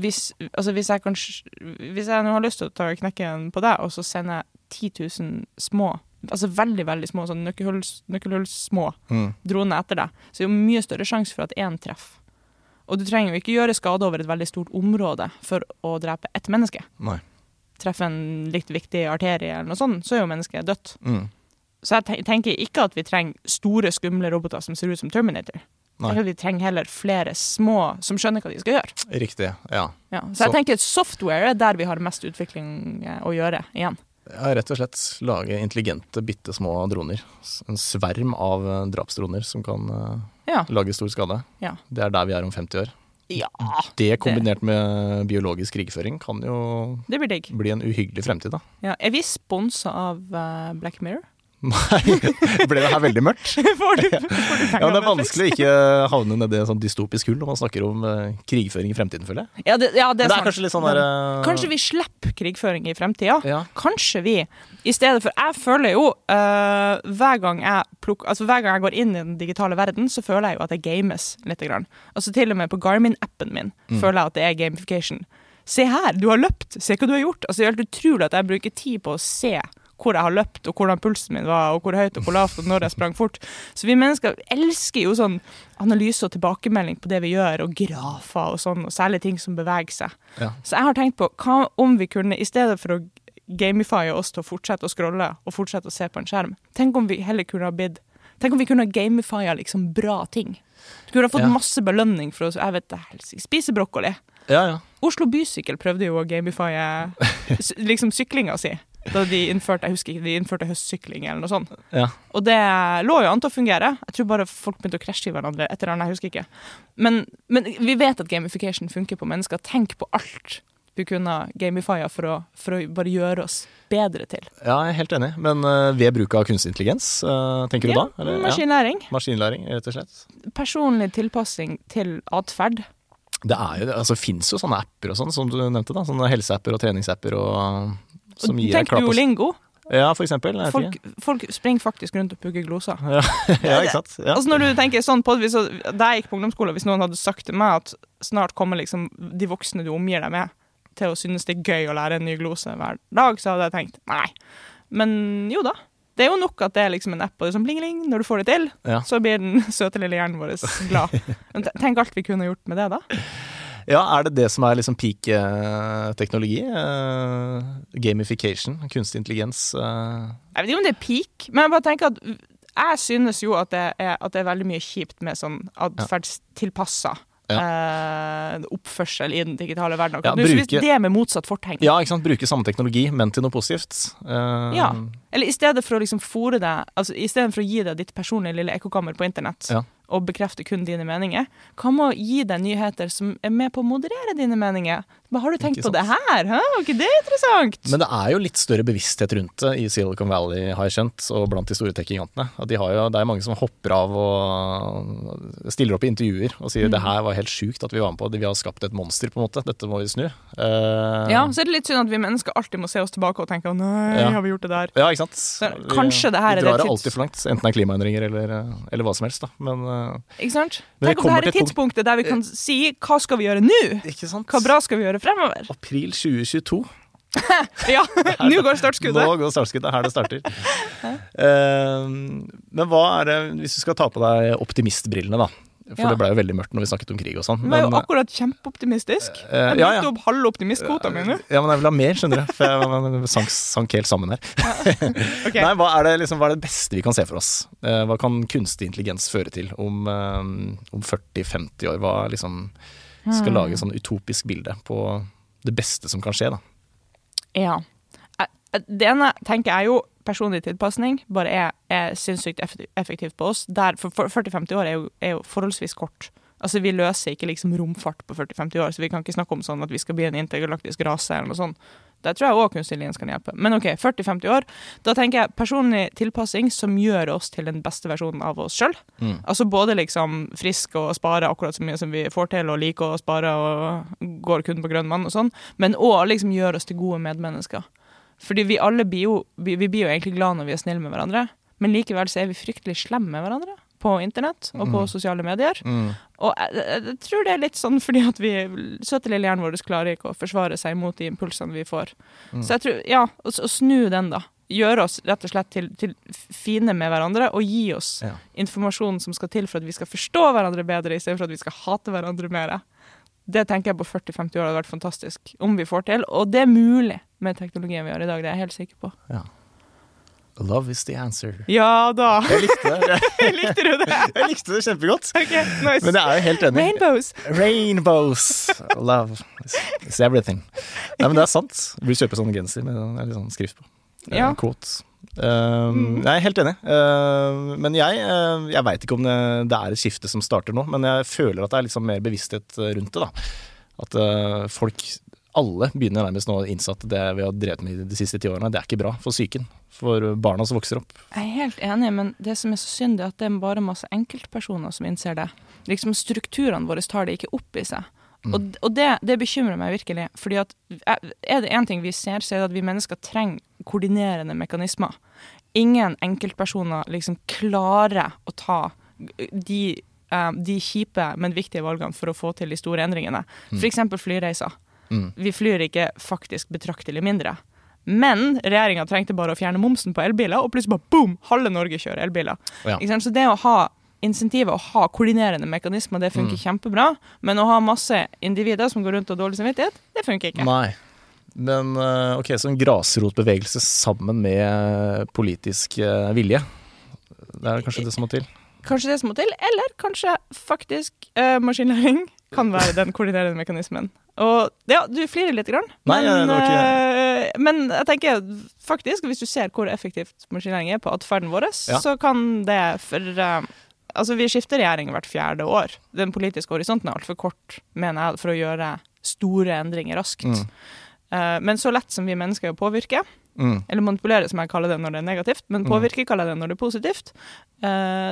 hvis, altså hvis jeg kan, Hvis jeg nå har lyst til å ta knekken på deg, og så sende 10 000 små altså veldig veldig små, sånn nøkkelhullsmå Mm. droner etter deg, så er det jo mye større sjanse for at én treffer. Og du trenger jo ikke gjøre skade over et veldig stort område for å drepe ett menneske. Nei. Treffe en litt viktig arterie eller noe sånt, så er jo mennesket dødt. Mm. Så jeg tenker ikke at vi trenger store, skumle roboter som ser ut som Terminator. Nei. Jeg tror vi trenger heller flere små som skjønner hva de skal gjøre. Riktig. Ja. Ja. Så jeg Så- tenker software er der vi har mest utvikling eh, å gjøre igjen. ja. Rett og slett lage intelligente, bitte små droner. En sverm av eh, drapsdroner som kan eh, Ja. lage stor skade. Ja. Det er der vi er om 50 år. ja. Det kombinert med biologisk krigføring kan jo Det blir bli en uhyggelig fremtid, da. Ja. Er vi sponsa av Black Mirror? Nei, ble det her veldig mørkt? får, du, får du Ja, Det er vanskelig å ikke havne nedi et sånn dystopisk hull når man snakker om uh, krigføring i fremtiden, føler jeg. Ja, det, ja, det er, det er kanskje litt sånn der uh... Kanskje vi slipper krigføring i fremtida? Ja. Kanskje vi, i stedet for Jeg føler jo uh, hver, gang jeg pluk, altså hver gang jeg går inn i den digitale verden, så føler jeg jo at jeg games litt. Grann. Altså Til og med på Garmin-appen min Mm. føler jeg at det er gamification. Se her, du har løpt! Se hva du har gjort! Altså Det er helt utrolig at jeg bruker tid på å se hvor jeg har løpt, og hvordan pulsen min var, og hvor høyt og hvor lavt, og når jeg sprang fort. Så vi mennesker elsker jo sånn analyse og tilbakemelding på det vi gjør, og grafer og sånn, og særlig ting som beveger seg. Ja. Så jeg har tenkt på hva om vi kunne, i stedet for å gamifye oss til å fortsette å scrolle og fortsette å se på en skjerm, tenk om vi heller kunne ha bidd Tenk om vi kunne ha gamifya liksom bra ting. Du kunne ha fått Ja. masse belønning for å jeg vet det, spise brokkoli. Ja, ja. Oslo Bysykkel prøvde jo å gamifye liksom syklinga si. Da de innførte jeg husker ikke, de innførte høstsykling eller noe sånt. ja. Og det lå jo an til å fungere. Jeg tror bare folk begynte å krasje i hverandre. etter den, jeg husker ikke. Men, men vi vet at gamification funker på mennesker. Tenk på alt vi kunne gamifya for å, for å bare gjøre oss bedre til. Ja, jeg er helt enig. Men eh, ved bruk av kunstig intelligens, eh, tenker du da? Eller? Maskinlæring. Ja. Maskinlæring, rett og slett. Personlig tilpassing til atferd. Det er jo, altså, finnes jo sånne apper og sånn, som du nevnte. da, Sånne helseapper og treningsapper og, som gir Tenk duolingo. Ja, for eksempel. Folk, folk springer faktisk rundt og pugger gloser. ja, ikke sant? Ja. Altså når du tenker sånn på, hvis, Da jeg gikk på ungdomsskolen, hvis noen hadde sagt til meg at snart kommer liksom de voksne du omgir deg med, til å synes det er gøy å lære en ny glose hver dag, så hadde jeg tenkt nei. Men jo da. Det er jo nok at det er liksom en app, og det er sånn bling-bling, når du får det til, Ja. så blir den søte lille hjernen vår glad. Tenk alt vi kunne gjort med det, da. Ja, er det det som er liksom peak eh, teknologi? Eh, gamification, kunstig intelligens. eh, Jeg vet ikke om det er peak, men jeg bare tenker at jeg synes jo at det er, at det er veldig mye kjipt med sånn atferdstilpassa eh, oppførsel i den digitale verden. Ja, hvis bruke- det med motsatt fortegn. ja, ikke sant? Bruke samme teknologi, men til noe positivt. Uh, Ja. Eller i stedet for å liksom fôre deg Altså i stedet for å gi deg ditt personlige lille ekkokammer på internett Ja. Og bekrefte kun dine meninger, hva med å gi deg nyheter som er med på å moderere dine meninger? Hva har du tenkt på det her? Hæ? Var ikke det interessant? Men det er jo litt større bevissthet rundt det i Silicon Valley, har jeg skjønt, og blant de store tech-gigantene. De det er mange som hopper av og stiller opp i intervjuer og sier Mm. det her var helt sjukt at vi var med på, vi har skapt et monster, på en måte. Dette må vi snu. Uh... Ja, så er det litt synd at vi mennesker alltid må se oss tilbake og tenke nei, Ja. har vi gjort det der? Ja, ikke sant. Så, kanskje det her vi er drar det det alltid for langt, enten det er klimaendringer eller, eller hva som helst. Da. Men Ikke sant? Tenk om her er tidspunktet der vi kan si hva skal vi gjøre nå? Hva bra skal vi gjøre fremover? April 2022. Ja, nå går startskuddet. Nå går startskuddet, er her det starter. uh, men hva er det, hvis du skal ta på deg optimistbrillene, da. For Ja. det ble jo veldig mørkt når vi snakket om krig og sånn. Du er jo akkurat kjempeoptimistisk. Uh, Jeg ja, ja. opp halve optimistkvota mi nå. Ja, men jeg vil ha mer, skjønner du. For jeg sank, sank helt sammen her. okay. Nei, hva er, det, liksom, hva er det beste vi kan se for oss? Eh, hva kan kunstig intelligens føre til om, eh, om 40-50 år? Hva liksom skal Hmm. lage et sånn utopisk bilde på det beste som kan skje, da? Ja. Eh, eh, Det ene tenker jeg jo personlig tilpasning bare er, er sinnssykt effektivt på oss. Der, for for 40-50 år er jo, er jo forholdsvis kort. Altså Vi løser ikke liksom romfart på 40-50 år, så vi kan ikke snakke om sånn at vi skal bli en intergalaktisk rase eller noe sånt. Der tror jeg òg kunstig intelligens kan hjelpe. Men OK, 40-50 år. Da tenker jeg personlig tilpassing som gjør oss til den beste versjonen av oss sjøl. Mm. Altså både liksom frisk og spare akkurat så mye som vi får til, og liker å spare og går kun på grønn mann og sånn, men òg liksom gjør oss til gode medmennesker. Fordi vi alle blir jo, vi, vi blir jo egentlig glad når vi er snille med hverandre, men likevel så er vi fryktelig slemme med hverandre på internett og på Mm. sosiale medier. Mm. Og jeg, jeg, jeg tror det er litt sånn fordi at vi søte lille hjernen vår klarer ikke å forsvare seg mot de impulsene vi får. Mm. Så jeg tror, ja, å, å snu den, da. gjøre oss rett og slett til, til fine med hverandre og gi oss Ja. informasjonen som skal til for at vi skal forstå hverandre bedre, istedenfor at vi skal hate hverandre mer. Det tenker jeg på 40-50 år hadde vært fantastisk, om vi får til. Og det er mulig med teknologien vi har i dag, det er jeg helt sikker på. Love is the answer. Ja da! Jeg likte det. Likte du det? Jeg likte det kjempegodt. Okay, nice. Men jeg er jo helt enig. Rainbows. Rainbows. Love is, everything. Nei, men det er sant. Du burde kjøpe sånn genser med litt sånn skrift på. Ja. Quote. Um, Jeg er helt enig. Uh, men jeg, uh, jeg veit ikke om det, det er et skifte som starter nå, men jeg føler at det er liksom mer bevissthet rundt det. da. At uh, folk, alle, begynner nærmest nå å innse at det vi har drevet med de siste ti årene, det er ikke bra for psyken. For barna som vokser opp. Jeg er helt enig, men det som er så synd, er at det er bare masse enkeltpersoner som innser det. Liksom Strukturene våre tar det ikke opp i seg. Og, og det, det bekymrer meg virkelig. fordi at Er det én ting vi ser, så er det at vi mennesker trenger koordinerende mekanismer. Ingen enkeltpersoner liksom klarer å ta de, eh, de kjipe, men viktige valgene for å få til de store endringene. F.eks. flyreiser. Mm. Vi flyr ikke faktisk betraktelig mindre. Men regjeringa trengte bare å fjerne momsen på elbiler, og plutselig bare boom! Halve Norge kjører elbiler. Ja. Så det å ha insentivet, å ha koordinerende mekanismer, det Mm. funker kjempebra. Men å ha masse individer som går rundt og har dårlig samvittighet, det funker ikke. Nei. Men uh, ok, så en grasrotbevegelse sammen med politisk uh, vilje. Det er kanskje det som må til. Kanskje det som må til, eller kanskje faktisk eh, maskinlæring kan være den koordinerende mekanismen. Og ja, du flirer litt, grann, Nei, men, det var eh, men jeg tenker faktisk, hvis du ser hvor effektivt maskinlæring er på atferden vår, Ja. så kan det for uh, Altså, vi skifter regjering hvert fjerde år. Den politiske horisonten er altfor kort, mener jeg, for å gjøre store endringer raskt. Mm. Uh, men så lett som vi mennesker er å påvirke, Mm. eller manipulere, som jeg kaller det når det er negativt, men påvirke kaller jeg det når det er positivt,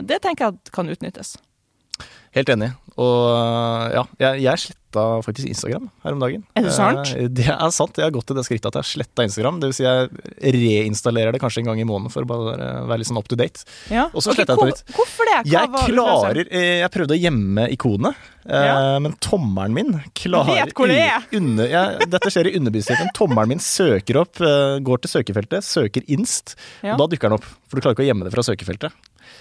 det tenker jeg kan utnyttes. Helt enig. Og ja, jeg, jeg sletta faktisk Instagram her om dagen. Er det sant? Eh, det er sant. Jeg har gått til det skrittet at jeg har sletta Instagram. Det vil si jeg reinstallerer det kanskje en gang i måneden for å bare være litt sånn up to date. Ja. Og så okay, sletter jeg det på nytt. Hvorfor det? Hva Jeg klarer eh, Jeg prøvde å gjemme ikonet, eh, Ja. men tommelen min klarer Jeg vet hvor det er. Under, jeg, dette skjer i underbevisstheten. Tommelen min søker opp, går til søkefeltet, søker inst, Ja. og da dukker den opp. For du klarer ikke å gjemme det fra søkefeltet.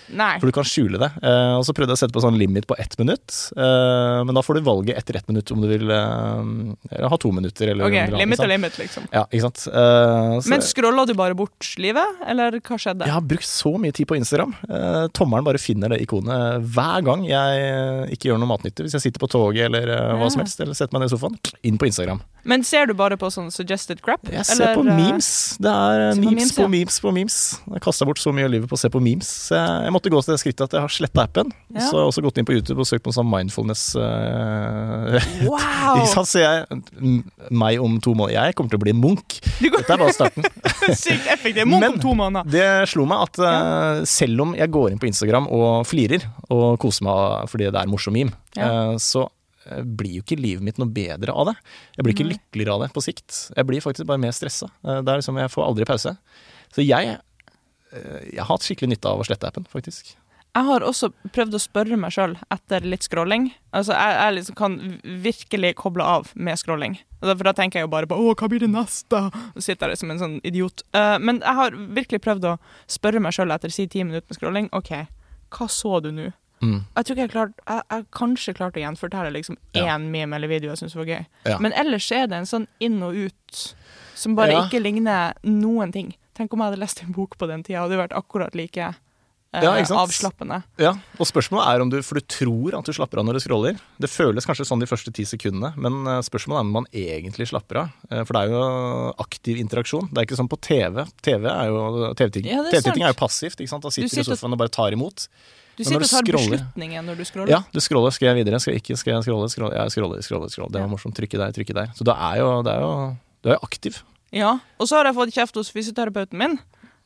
Nei. For du kan skjule det. Uh, og så prøvde jeg å sette på sånn limit på ett minutt. Uh, men da får du valget etter ett minutt om du vil uh, ha to minutter. Eller Ok, om du vil ha- limit og limit, liksom. Ja, ikke sant. Så Men scrolla du bare bort livet, eller hva skjedde? jeg har brukt så mye tid på Instagram. Tommelen bare finner det ikonet hver gang jeg ikke gjør noe matnyttig. Hvis jeg sitter på toget eller hva som helst, eller setter meg ned i sofaen. Inn på Instagram. Men ser du bare på sånn suggested crap? Jeg ser på eller, på memes. Det er memes på memes ja. på memes på memes. Jeg kasta bort så mye av livet på å se på memes. Så jeg, jeg måtte gå til det skrittet at jeg har sletta appen. Ja. Så jeg har også gått inn på YouTube og søkt på sånn mindfulness Uh, Wow! Så jeg, meg om to måneder Jeg kommer til å bli munk. Dette er bare starten. sykt effektiv. Munk Men- om to måneder. Det slo meg at uh, selv om jeg går inn på Instagram og flirer og koser meg fordi det er morsom meme, Ja. uh, så blir jo ikke livet mitt noe bedre av det. Jeg blir ikke lykkeligere av det på sikt. Jeg blir faktisk bare mer stressa. Det er liksom, jeg får aldri pause. Så jeg, jeg har hatt skikkelig nytte av å slette appen, faktisk. Jeg har også prøvd å spørre meg sjøl etter litt scrolling. Altså, jeg, jeg liksom kan virkelig koble av med scrolling. For da tenker jeg jo bare på 'Å, hva blir det neste?' Og sitter der som en sånn idiot. Uh, men jeg har virkelig prøvd å spørre meg sjøl etter si ti minutter med scrolling. OK, hva så du nå? Mm. Jeg tror ikke jeg klart Jeg har kanskje klart å gjenfortelle liksom én Ja. meme eller video jeg syns var gøy. Ja. Men ellers er det en sånn inn og ut som bare Ja. ikke ligner noen ting. Tenk om jeg hadde lest en bok på den tida, hadde det vært akkurat like eh, Ja, avslappende. Ja, og spørsmålet er om du For du tror at du slapper av når du scroller. Det føles kanskje sånn de første ti sekundene, men eh, spørsmålet er om man egentlig slapper av. Eh, For det er jo aktiv interaksjon. Det er ikke sånn på TV. TV er jo TV-ting Ja, TV-ting er jo passivt. ikke sant? Da sitter du i sofaen og bare tar imot. Du sitter og tar scroller- beslutningen når du scroller. Ja, du scroller. Skal jeg videre? Skal jeg ikke? Skal jeg scrolle? scrolle? Jeg scroller, scroller, scroller. Det var morsomt. Trykke der, trykke der. Så det er jo, det er jo Du er jo aktiv. Ja, Og så har jeg fått kjeft hos fysioterapeuten min.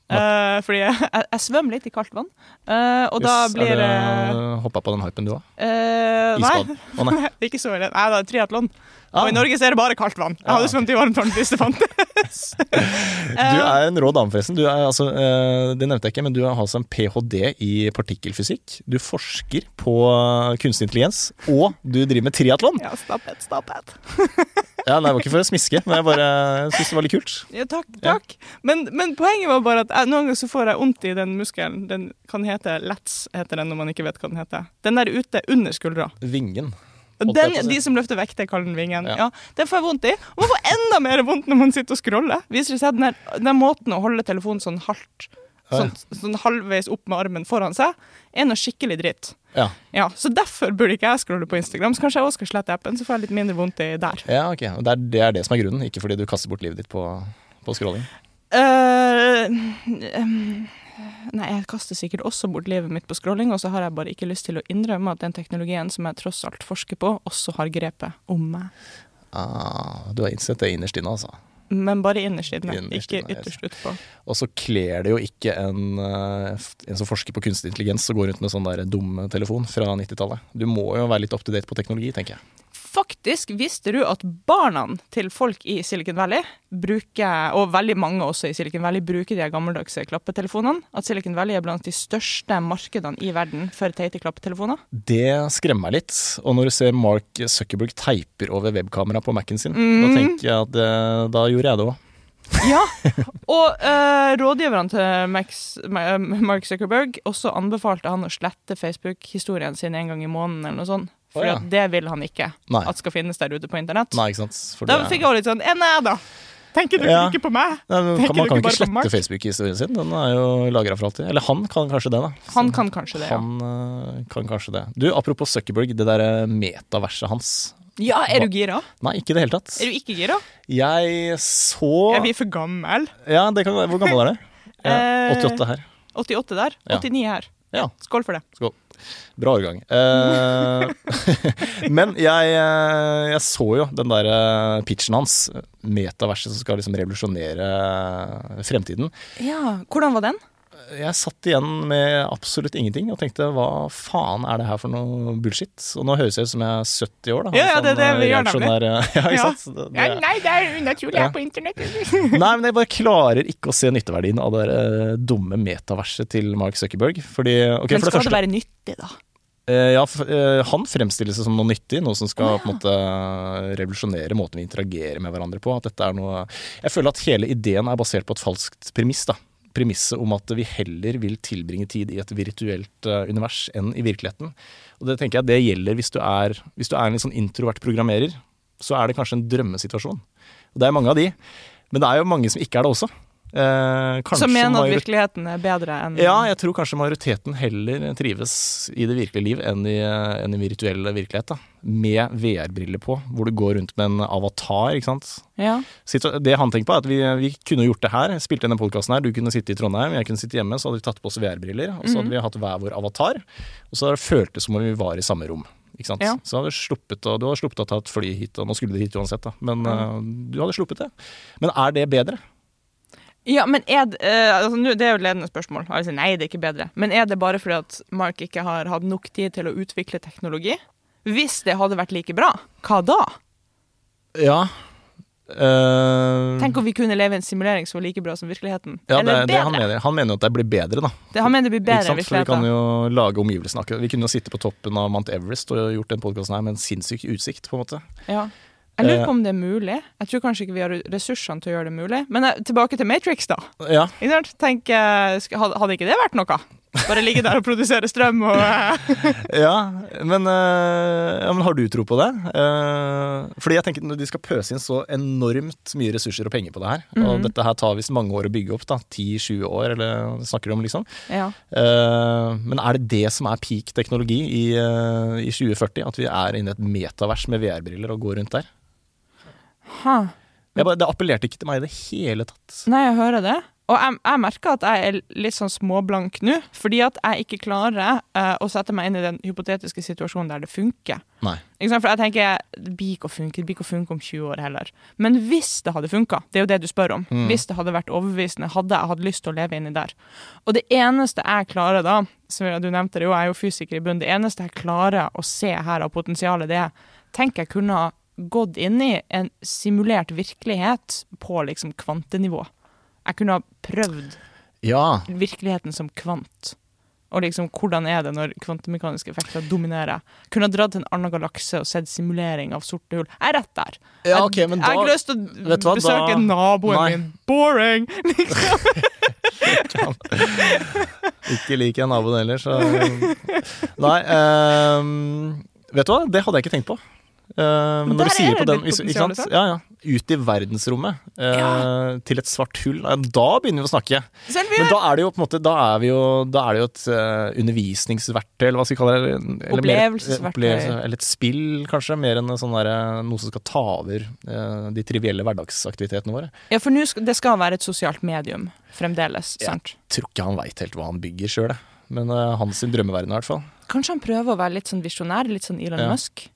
Uh, fordi jeg, jeg, jeg svømmer litt i kaldt vann. Uh, og da blir er det Hoppa på den hypen du har, eh, Nei, Oh, nei. ikke så veldig. Nei, det er triatlon. Ah. Og i Norge så er det bare kaldt vann. Jeg hadde Ja. svømt i varmt vann hvis det fantes. Du er en rå dame, forresten. Du er, altså, det nevnte jeg ikke, men du har altså en ph.d. i partikkelfysikk. Du forsker på kunstig intelligens, og du driver med triatlon. Ja, stop it, stop it. Ja, nei, det var ikke for å smiske, men jeg bare syntes det var litt kult. Ja, takk. Ja. takk. Men, men poenget var bare at jeg, noen ganger så får jeg vondt i den muskelen. Den kan hete lats, heter den når man ikke vet hva den heter. Den der ute under skuldra. Vingen. Den, de som løfter vekter, kaller den vingen. Ja. Ja. Den får jeg vondt i. Og man får enda mer vondt når man sitter og scroller. Viser det seg at den, der, den måten å holde telefonen sånn halvt sånn, sånn halvveis opp med armen foran seg, er noe skikkelig dritt. Ja. Ja, Så derfor burde ikke jeg scrolle på Instagram. Så kanskje jeg også skal slette appen, så får jeg litt mindre vondt i der. ja, ok. Og det er, det er det som er grunnen, ikke fordi du kaster bort livet ditt på, på scrolling. Uh, um, nei, jeg kaster sikkert også bort livet mitt på scrolling, og så har jeg bare ikke lyst til å innrømme at den teknologien som jeg tross alt forsker på, også har grepet om meg. Ah, du har innsett det innerst inne, altså. Men bare innerst inne, ikke ytterst utpå. Og så kler det jo ikke en, eh, en som forsker på kunstig intelligens å går rundt med sånn der dum telefon fra 90-tallet. Du må jo være litt up to date på teknologi, tenker jeg. Faktisk visste du at barna til folk i Silicon Valley bruker, og veldig mange også i Silicon Valley, bruker de gammeldagse klappetelefonene. At Silicon Valley er blant de største markedene i verden for teite klappetelefoner. Det skremmer meg litt. Og når du ser Mark Zuckerberg teiper over webkamera på Mac-en sin, Mm. da tenker jeg at det, da gjorde jeg det òg. Ja, og uh, rådgiverne til Max, Mark Zuckerberg også anbefalte han å slette Facebook-historien sin en gang i måneden eller noe sånt. For ja. at det vil han ikke Nei. at skal finnes der ute på internett. Nei, ikke sant. For Da det- fikk jeg også litt sånn eh, Nei da, tenker du Ja. ikke på meg? Nei, men kan, man kan ikke slette Facebook-historien sin. Den er jo lagra for alltid. Eller han kan kanskje det, da. Han kan kanskje det, ja. Han uh, kan kanskje det. Du, apropos Zuckerberg, det derre metaverset hans. Ja, er du gira? Nei, ikke i det hele tatt. Er du ikke gira? Jeg så Er vi for gammel? Ja, det kan. Hvor gammel er det? Ja, Eh, 88 her. 88 der, 89 her. Ja. Skål for det. Skål. Bra årgang. Eh, men jeg, eh, jeg så jo den der eh, pitchen hans, metaverset som skal liksom revolusjonere eh, fremtiden. Ja, Hvordan var den? Jeg satt igjen med absolutt ingenting og tenkte hva faen er det her for noe bullshit? Og nå høres jeg ut som jeg er 70 år, da. Ja, ja, det er det vi gjør, nemlig. Ja, ikke Ja. sant? Det, det, nei, det er unaturlig Ja. på internett. Nei, men jeg bare klarer ikke å se nytteverdien av det der, eh, dumme metaverset til Mark Zuckerberg. Fordi, okay, Men for det skal første, det være nyttig, da? eh, ja, eh, han fremstiller seg som noe nyttig, noe som skal på en måte revolusjonere måten vi interagerer med hverandre på. At dette er noe Jeg føler at hele ideen er basert på et falskt premiss. da. Premisset om at vi heller vil tilbringe tid i et virtuelt eh, univers enn i virkeligheten. Og det tenker jeg det gjelder hvis du er, hvis du er en litt sånn introvert programmerer. Så er det kanskje en drømmesituasjon. Og det er mange av de. Men det er jo mange som ikke er det også. Eh, Som mener at virkeligheten er bedre enn ja, jeg tror kanskje majoriteten heller trives i det virkelige liv enn i, enn i virtuell virkelighet. da. Med VR-briller på, hvor du går rundt med en avatar. ikke sant? Ja. Det han tenker på er at vi, vi kunne gjort det her, spilt inn den podkasten her. Du kunne sitte i Trondheim, jeg kunne sitte hjemme, så hadde vi tatt på oss VR-briller. Og så hadde vi hatt hver vår avatar. Og så hadde det føltes som om vi var i samme rom. Ikke sant? Ja. Så hadde sluppet, du hadde sluppet å ta et fly hit, og nå skulle du hit uansett, da. Men eh, du hadde sluppet det. Men er det bedre? Ja, men er det, eh, altså, det er jo et ledende spørsmål. Altså, nei, det er ikke bedre. Men er det bare fordi at Mark ikke har hatt nok tid til å utvikle teknologi? Hvis det hadde vært like bra, hva da? Ja. Uh... Tenk om vi kunne leve i en simulering som var like bra som virkeligheten. ja, det Eller er det han bedre. mener. Han mener at det blir bedre, da. Det, han mener det blir bedre enn vi kan jo lage omgivelsene akkurat. Vi kunne jo sitte på toppen av Mount Everest og gjort den podkasten her med en sinnssyk utsikt, på en måte. Ja. Jeg lurer Eh. på om det er mulig. Jeg tror kanskje ikke vi har ressursene til å gjøre det mulig. Men eh, tilbake til Matrix, da. Ja, Tenk, eh, hadde ikke det vært noe? Bare ligge der og produsere strøm og ja, men, ja, men har du tro på det? Fordi jeg tenker når de skal pøse inn så enormt mye ressurser og penger på det her, og Mhm. dette her tar visst mange år å bygge opp, da, 10-20 år, eller snakker du om, liksom. Ja. Men er det det som er peak teknologi i, i 2040? At vi er inne i et metavers med VR-briller og går rundt der? Ha. Bare, det appellerte ikke til meg i det hele tatt. Nei, jeg hører det. Og jeg, jeg merker at jeg er litt sånn småblank nå, fordi at jeg ikke klarer uh, å sette meg inn i den hypotetiske situasjonen der det funker. Nei. For jeg tenker, det blir ikke å funke, det blir ikke å funke om 20 år heller. Men hvis det hadde funka, det er jo det du spør om, Mm. hvis det hadde vært overbevisende, hadde jeg hatt lyst til å leve inni der. Og det eneste jeg klarer da, som du nevnte det jo, jeg er jo fysiker i bunnen, det eneste jeg klarer å se her av potensialet, det er, tenk jeg kunne ha gått inn i en simulert virkelighet på liksom kvantenivå. Jeg kunne ha prøvd Ja, virkeligheten som kvant. Og liksom, hvordan er det når kvantemekaniske effekter dominerer? Kunne ha dratt til en annen galakse og sett simulering av sorte hull. Jeg er rett der. Ja, jeg, ok, men jeg har ikke lyst til å hva, besøke da- naboen Nei. min. Boring! Liksom. Ikke liker jeg naboen heller, så Nei. Um, vet du hva, det hadde jeg ikke tenkt på. Eh, men når du sier er på den hvis- ikke sant? sant? Ja, ja. Ut i verdensrommet. uh, Ja. Til et svart hull. Da begynner vi å snakke. Selv Men da er det jo på en måte Da er, vi jo, da er det jo et uh, undervisningsverktøy, eller hva skal vi kalle det? Eller Opplevelsesverktøy. opplevelse- eller et spill, kanskje. Mer enn sånn der, noe som skal ta over de trivielle hverdagsaktivitetene våre. Ja, for nå skal, det skal være et sosialt medium fremdeles, sant? Jeg Tror ikke han veit helt hva han bygger sjøl. Men uh, hans drømmeverden i hvert fall. Kanskje han prøver å være litt sånn visjonær, litt sånn Elon. Musk?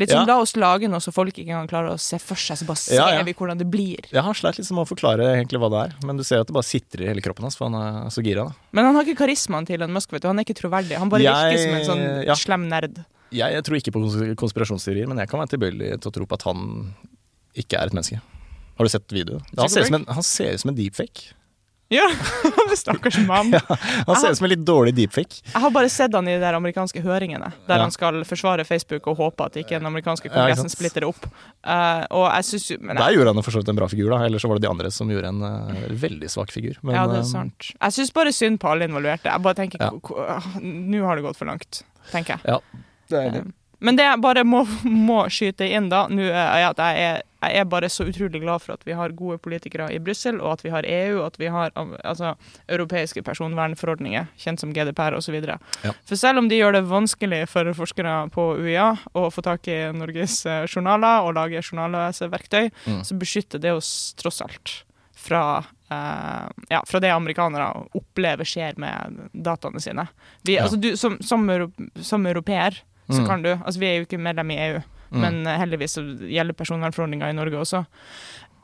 Litt som Ja. la oss lage noe så folk ikke engang klarer å se for seg, så bare ser Ja, ja. vi hvordan det blir. Jeg har sleit litt med å forklare egentlig hva det er, men du ser at det bare sitrer i hele kroppen hans, for han er så gira. da. Men han har ikke karismaen til Elon Musk, vet du. Han er ikke troverdig. Han bare virker som en sånn ja. slem nerd. Jeg, jeg tror ikke på konspirasjonsteorier, men jeg kan være tilbøyelig til å tro på at han ikke er et menneske. Har du sett videoen? Han ser ut som en deepfake. Ja, stakkars mann. Han ser ut som en litt dårlig deepfake. Jeg har bare sett han i de der amerikanske høringene, der Ja. han skal forsvare Facebook og håpe at ikke den amerikanske Ja, kongressen ja, splitter opp. Uh, og jeg synes men Der gjorde han for så vidt en bra figur, da. Eller så var det de andre som gjorde en uh, veldig svak figur. Men, Ja, det eh, er sant. Jeg syns bare synd på alle involverte. Jeg bare tenker Ja. ah, Nå har det gått for langt, tenker jeg. Ja, det er Eh, Men det jeg bare må, må skyte inn da, nå er at jeg er, jeg er bare så utrolig glad for at vi har gode politikere i Brussel, og at vi har EU, og at vi har um, altså, europeiske personvernforordninger, kjent som GDPR osv. Ja. For selv om de gjør det vanskelig for forskere på UiA å få tak i Norges eh, journaler og lage journalleseverktøy, Mm. så beskytter det oss tross alt fra eh, ja, fra det amerikanere opplever skjer med dataene sine. Vi, Ja. altså, du, som, som, som europeer så Mm. kan du Altså, vi er jo ikke medlem i EU, Mm. men eh, heldigvis så gjelder personvernforordninga i Norge også.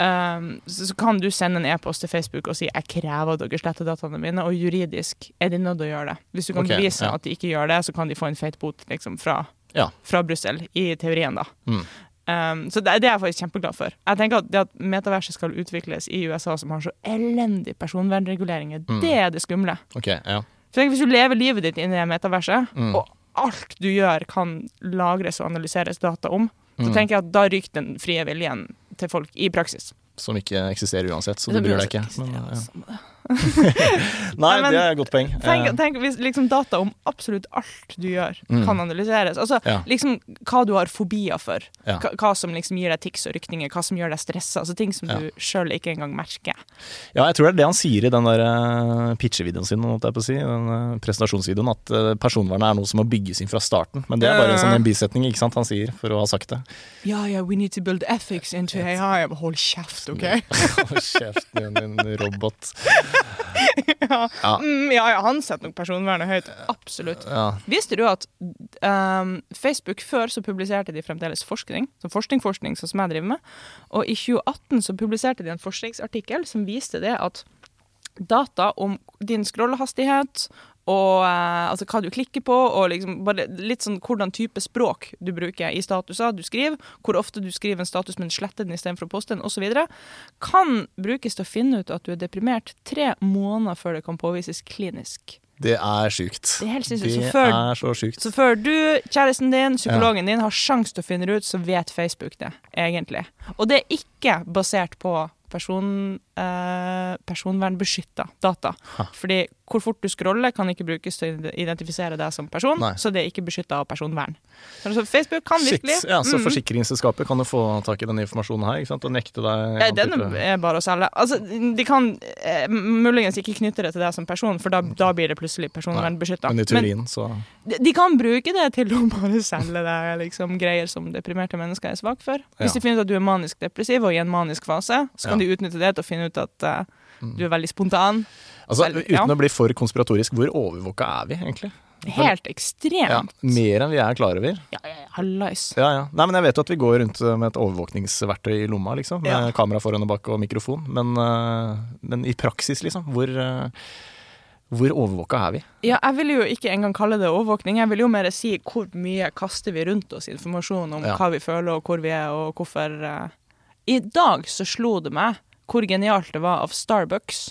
Um, så, så kan du sende en e-post til Facebook og si 'jeg krever at dere sletter dataene mine', og juridisk er de nødt til å gjøre det. Hvis du kan okay, bevise ja. at de ikke gjør det, så kan de få en feit bot liksom, fra, Ja. fra Brussel, i teorien, da. Mm. Um, så det, det er jeg faktisk kjempeglad for. Jeg tenker at Det at metaverset skal utvikles i USA, som har så elendig personvernreguleringer, Mm. det er det skumle. Okay, ja. Så tenk, Hvis du lever livet ditt inni det metaverset, Mm. og alt du gjør kan lagres og analyseres data om, så Mm. tenker jeg at da ryker den frie viljen til folk i praksis. Som ikke eksisterer uansett, så du bryr deg ikke. Men, ja. Nei, Nei, men- det er et godt poeng. Tenk, Eh, tenk hvis liksom data om absolutt alt du gjør, Mm. kan analyseres. Altså Ja. liksom hva du har fobier for. Ja. Hva, som liksom gir deg tics og rykninger, hva som gjør deg stressa. Altså ting som Ja. du sjøl ikke engang merker. Ja, jeg tror det er det han sier i den der eh, pitchevideoen sin, si, den eh, presentasjonsvideoen, at eh, personvernet er noe som må bygges inn fra starten. Men det er bare en sånn en bisetning, ikke sant, han sier, for å ha sagt det. Ja, ja, we need to build ethics into AI. Hold kjeft, OK? Kjeften din, din robot. ja. Ja. Mm, ja, ja, han setter nok personvernet høyt. Absolutt. Ja. Visste du at um, Facebook før så publiserte de fremdeles forskning, så forskning-forskning, sånn som jeg driver med, og i 2018 så publiserte de en forskningsartikkel som viste det at data om din scrollehastighet og eh, altså hva du klikker på, og liksom bare litt sånn hvordan type språk du bruker i statuser du skriver, hvor ofte du skriver en status, men sletter den istedenfor å poste den, osv., kan brukes til å finne ut at du er deprimert tre måneder før det kan påvises klinisk. Det er sjukt. Det er helt sinnssykt. Så før- er så sjukt. Så før du, kjæresten din, psykologen din har sjanse til å finne det ut, så vet Facebook det, egentlig. Og det er ikke basert på person, eh, personvernbeskytta data. Ha. Fordi hvor fort du scroller, kan ikke brukes til å identifisere deg som person, Nei. så det er ikke beskytta av personvern. Så altså, Facebook kan Shit. virkelig Ja, så Mm. forsikringsselskapet kan jo få tak i denne informasjonen her, ikke sant, og nekte deg ja, den er bare å selge. Altså, de kan eh, muligens ikke knytte det til deg som person, for da, da blir det plutselig personvernbeskytta. Men i teorien, så De kan bruke det til å bare selge deg liksom, greier som deprimerte mennesker er svak for. Hvis Ja. de finner ut at du er manisk depressiv og i en manisk fase, så kan Ja. de utnytte det til å finne ut at eh, Mm. du er veldig spontan. Altså, Vel, uten ja. å bli for konspiratorisk, hvor overvåka er vi egentlig? Helt Ja, ekstremt. mer enn vi er klar over. Ja, ja, ja, hallais. Ja, ja. Nei, men jeg vet jo at vi går rundt med et overvåkningsverktøy i lomma, liksom. Med Ja. kamera foran og bak og mikrofon. Men, øh, men i praksis, liksom. Hvor, hvor overvåka er vi? Ja, jeg vil jo ikke engang kalle det overvåkning. Jeg vil jo mer si hvor mye kaster vi rundt oss informasjon om Ja. hva vi føler og hvor vi er og hvorfor eh. I dag så slo det meg hvor genialt det var av Starbucks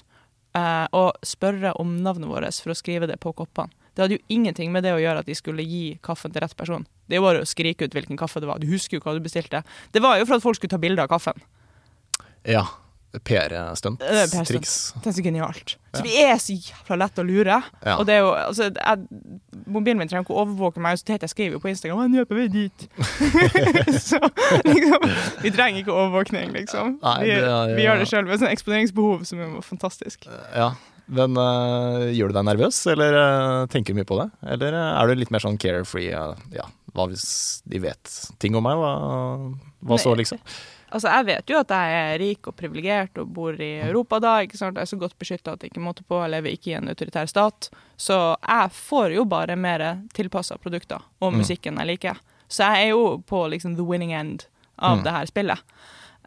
eh, å spørre om navnet vårt for å skrive det på koppene. Det hadde jo ingenting med det å gjøre at de skulle gi kaffen til rett person. Det er jo bare å skrike ut hvilken kaffe det var. Du husker jo hva du bestilte. Det var jo for at folk skulle ta bilde av kaffen. Ja. PR-stunt. Det er. Triks. Det er så genialt. Så Ja. vi er så jævla lett å lure. Ja. Og det er jo, altså, jeg, mobilen min trenger ikke å overvåke meg. Så Tete skriver jo på Instagram 'nå er på vei dit'. så liksom, vi trenger ikke overvåkning, liksom. Nei, det ja, vi gjør det sjøl med et sånn eksponeringsbehov som er fantastisk. Ja. Men øh, gjør du deg nervøs, eller øh, tenker du mye på det? Eller øh, er du litt mer sånn carefree? ja, hva hvis de vet ting om meg? Hva, hva så, liksom? Altså, Jeg vet jo at jeg er rik og privilegert og bor i Europa da. ikke sant? Jeg er så godt beskytta at jeg ikke måtte på. Jeg lever ikke i en autoritær stat. Så jeg får jo bare mer tilpassa produkter og Mm. musikken jeg liker. Så jeg er jo på liksom the winning end av Mm. det her spillet.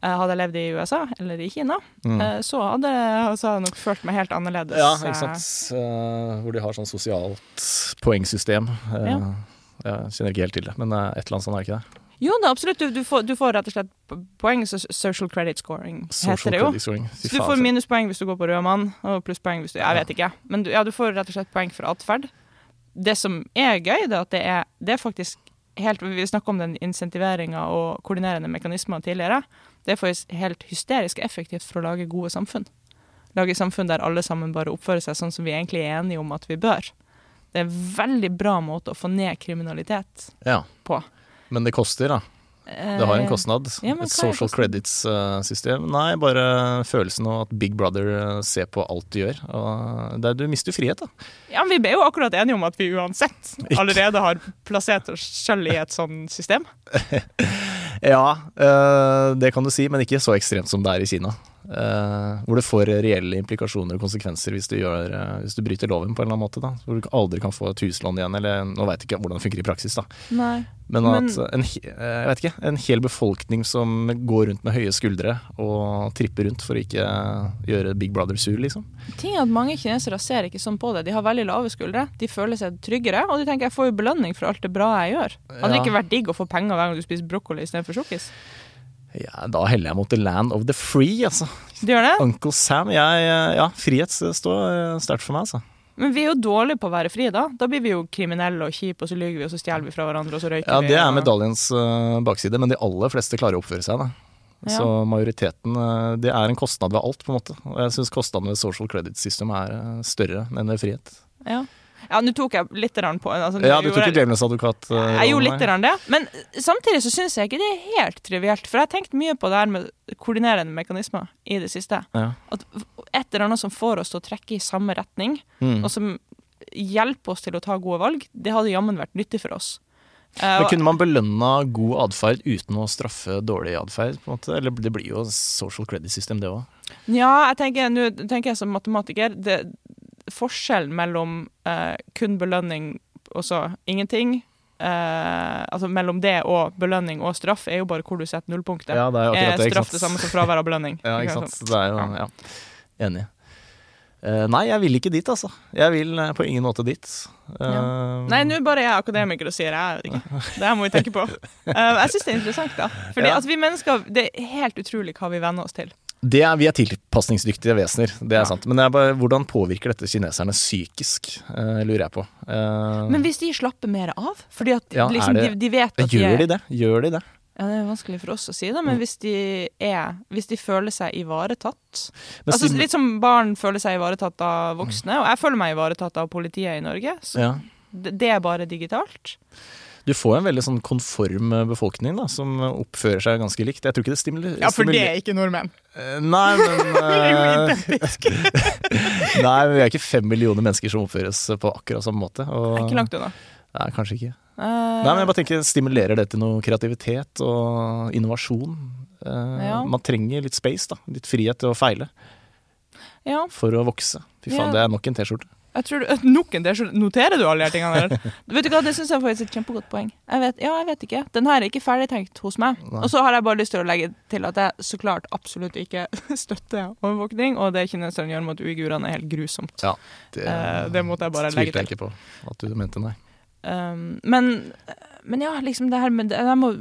Eh, Hadde jeg levd i USA eller i Kina, Mm. eh, så hadde så hadde jeg nok følt meg helt annerledes. Ja, eh, ikke sant. Uh, hvor de har sånn sosialt poengsystem. Uh, Ja. Jeg kjenner ikke helt til det, men et eller annet sånt er det ikke det? Jo da, absolutt. Du, du, får, du får rett og slett poeng. så Social credit scoring Social heter det jo. scoring. Så du får minuspoeng hvis du går på rød mann, og plusspoeng hvis du Jeg vet ikke. Men du, ja, du får rett og slett poeng for atferd. Det som er gøy, det er at det er, det er faktisk helt Vi snakka om den insentiveringa og koordinerende mekanismer tidligere. Det er faktisk helt hysterisk effektivt for å lage gode samfunn. Lage samfunn der alle sammen bare oppfører seg sånn som vi egentlig er enige om at vi bør. Det er en veldig bra måte å få ned kriminalitet Ja. på. Men det koster, da. Det har en kostnad. ja, Et social credits-system. Nei, bare følelsen av at Big Brother eh, ser på alt du gjør. Og det er, du mister frihet, da. Ja, men Vi ble jo akkurat enige om at vi uansett allerede har plassert oss selv i et sånt system. Ja, eh, det kan du si, men ikke så ekstremt som det er i Kina. Eh, hvor det får reelle implikasjoner og konsekvenser hvis du, gjør, eh, hvis du bryter loven på en eller annen måte. Da. Hvor du aldri kan få et huslån igjen, eller nå veit jeg ikke hvordan det funker i praksis. da. Nei. Men Men- at en, eh, jeg vet ikke, en hel befolkning som går rundt med høye skuldre og tripper rundt for å ikke gjøre Big Brother sur, liksom. Ting er at Mange kinesere ser ikke sånn på det. De har veldig lave skuldre, de føler seg tryggere, og de tenker jeg får jo belønning for alt det bra jeg gjør. Hadde det ikke vært digg å få penger hver gang du spiser brokkoli istedenfor sjokkis? Ja, da heller jeg mot the land of the free, altså. Du gjør det? Uncle Sam. Jeg, eh, ja, frihet står eh, sterkt for meg, altså. Men vi er jo dårlige på å være frie, da. Da blir vi jo kriminelle og kjipe, og så lyver vi, og så stjeler vi fra hverandre, og så røyker vi. Ja, det er medaljens uh, bakside, men de aller fleste klarer å oppføre seg, da. Ja. Så majoriteten Det er en kostnad ved alt, på en måte. Og jeg syns kostnaden ved social credit system er større enn ved frihet. Ja, ja nå tok jeg litt på altså, Ja, du tok ikke djevelens advokat? Uh, Jeg gjorde litt grann det, men samtidig så syns jeg ikke det er helt trivielt. For jeg har tenkt mye på det her med koordinerende mekanismer i det siste. Ja. At et eller annet som får oss til å trekke i samme retning, Mm. og som hjelper oss til å ta gode valg, det hadde jammen vært nyttig for oss. Eh, Men kunne man belønna god atferd uten å straffe dårlig atferd? Eller det blir jo social credit system, det òg. Ja, jeg tenker, nå tenker jeg som matematiker det, Forskjellen mellom eh, kun belønning og så ingenting eh, Altså mellom det og belønning og straff er jo bare hvor du setter nullpunktet. Ja, det er akkurat er straff det samme som fravær av belønning? Ja, ikke sant. Det er jo, ja. Enig. Uh, nei, jeg vil ikke dit, altså. Jeg vil uh, på ingen måte dit. Eh, Nei, nå bare er jeg akademiker og sier jeg. Det her må vi tenke på. Jeg syns det er interessant, da. Fordi Ja. at vi mennesker, Det er helt utrolig hva vi venner oss til. Det er, vi er tilpasningsdyktige vesener, det er Ja. sant. Men det er bare, hvordan påvirker dette kineserne psykisk, uh, lurer jeg på. Uh, Men hvis de slapper mer av Fordi at Ja, er liksom, det- de, de vet at gjør er- de det? Gjør de det? Ja, Det er vanskelig for oss å si det, men hvis de er Hvis de føler seg ivaretatt Altså Litt som barn føler seg ivaretatt av voksne, og jeg føler meg ivaretatt av politiet i Norge. Så ja. det, det er bare digitalt. Du får en veldig sånn konform eh, befolkning da, som oppfører seg ganske likt. Jeg tror ikke det stimulerer Ja, for det er ikke nordmenn. Eh, Nei, men eh, Nei, men vi er ikke fem millioner mennesker som oppføres på akkurat samme måte. Og, Det er ikke langt unna. Nei, kanskje ikke. Uh... Nei, men jeg bare tenker, Stimulerer det til noe kreativitet og innovasjon? Uh, Ja. Man trenger litt space, da. Litt frihet til å feile ja, for å vokse. Fy faen, Ja. det er nok en T-skjorte. Jeg tror du, Nok en del, så noterer du alle de tingene der? Vet du hva, Det syns jeg faktisk er et kjempegodt poeng. Jeg vet, ja, jeg vet ikke. Den her er ikke ferdigtenkt hos meg. Nei. Og så har jeg bare lyst til å legge til at jeg så klart absolutt ikke støtter overvåkning, og det kineserne gjør mot uigurene, er helt grusomt. Ja, det, uh, det måtte jeg bare legge tvilte jeg til. ikke på at du mente, nei. Um, men, men ja, liksom det her med det må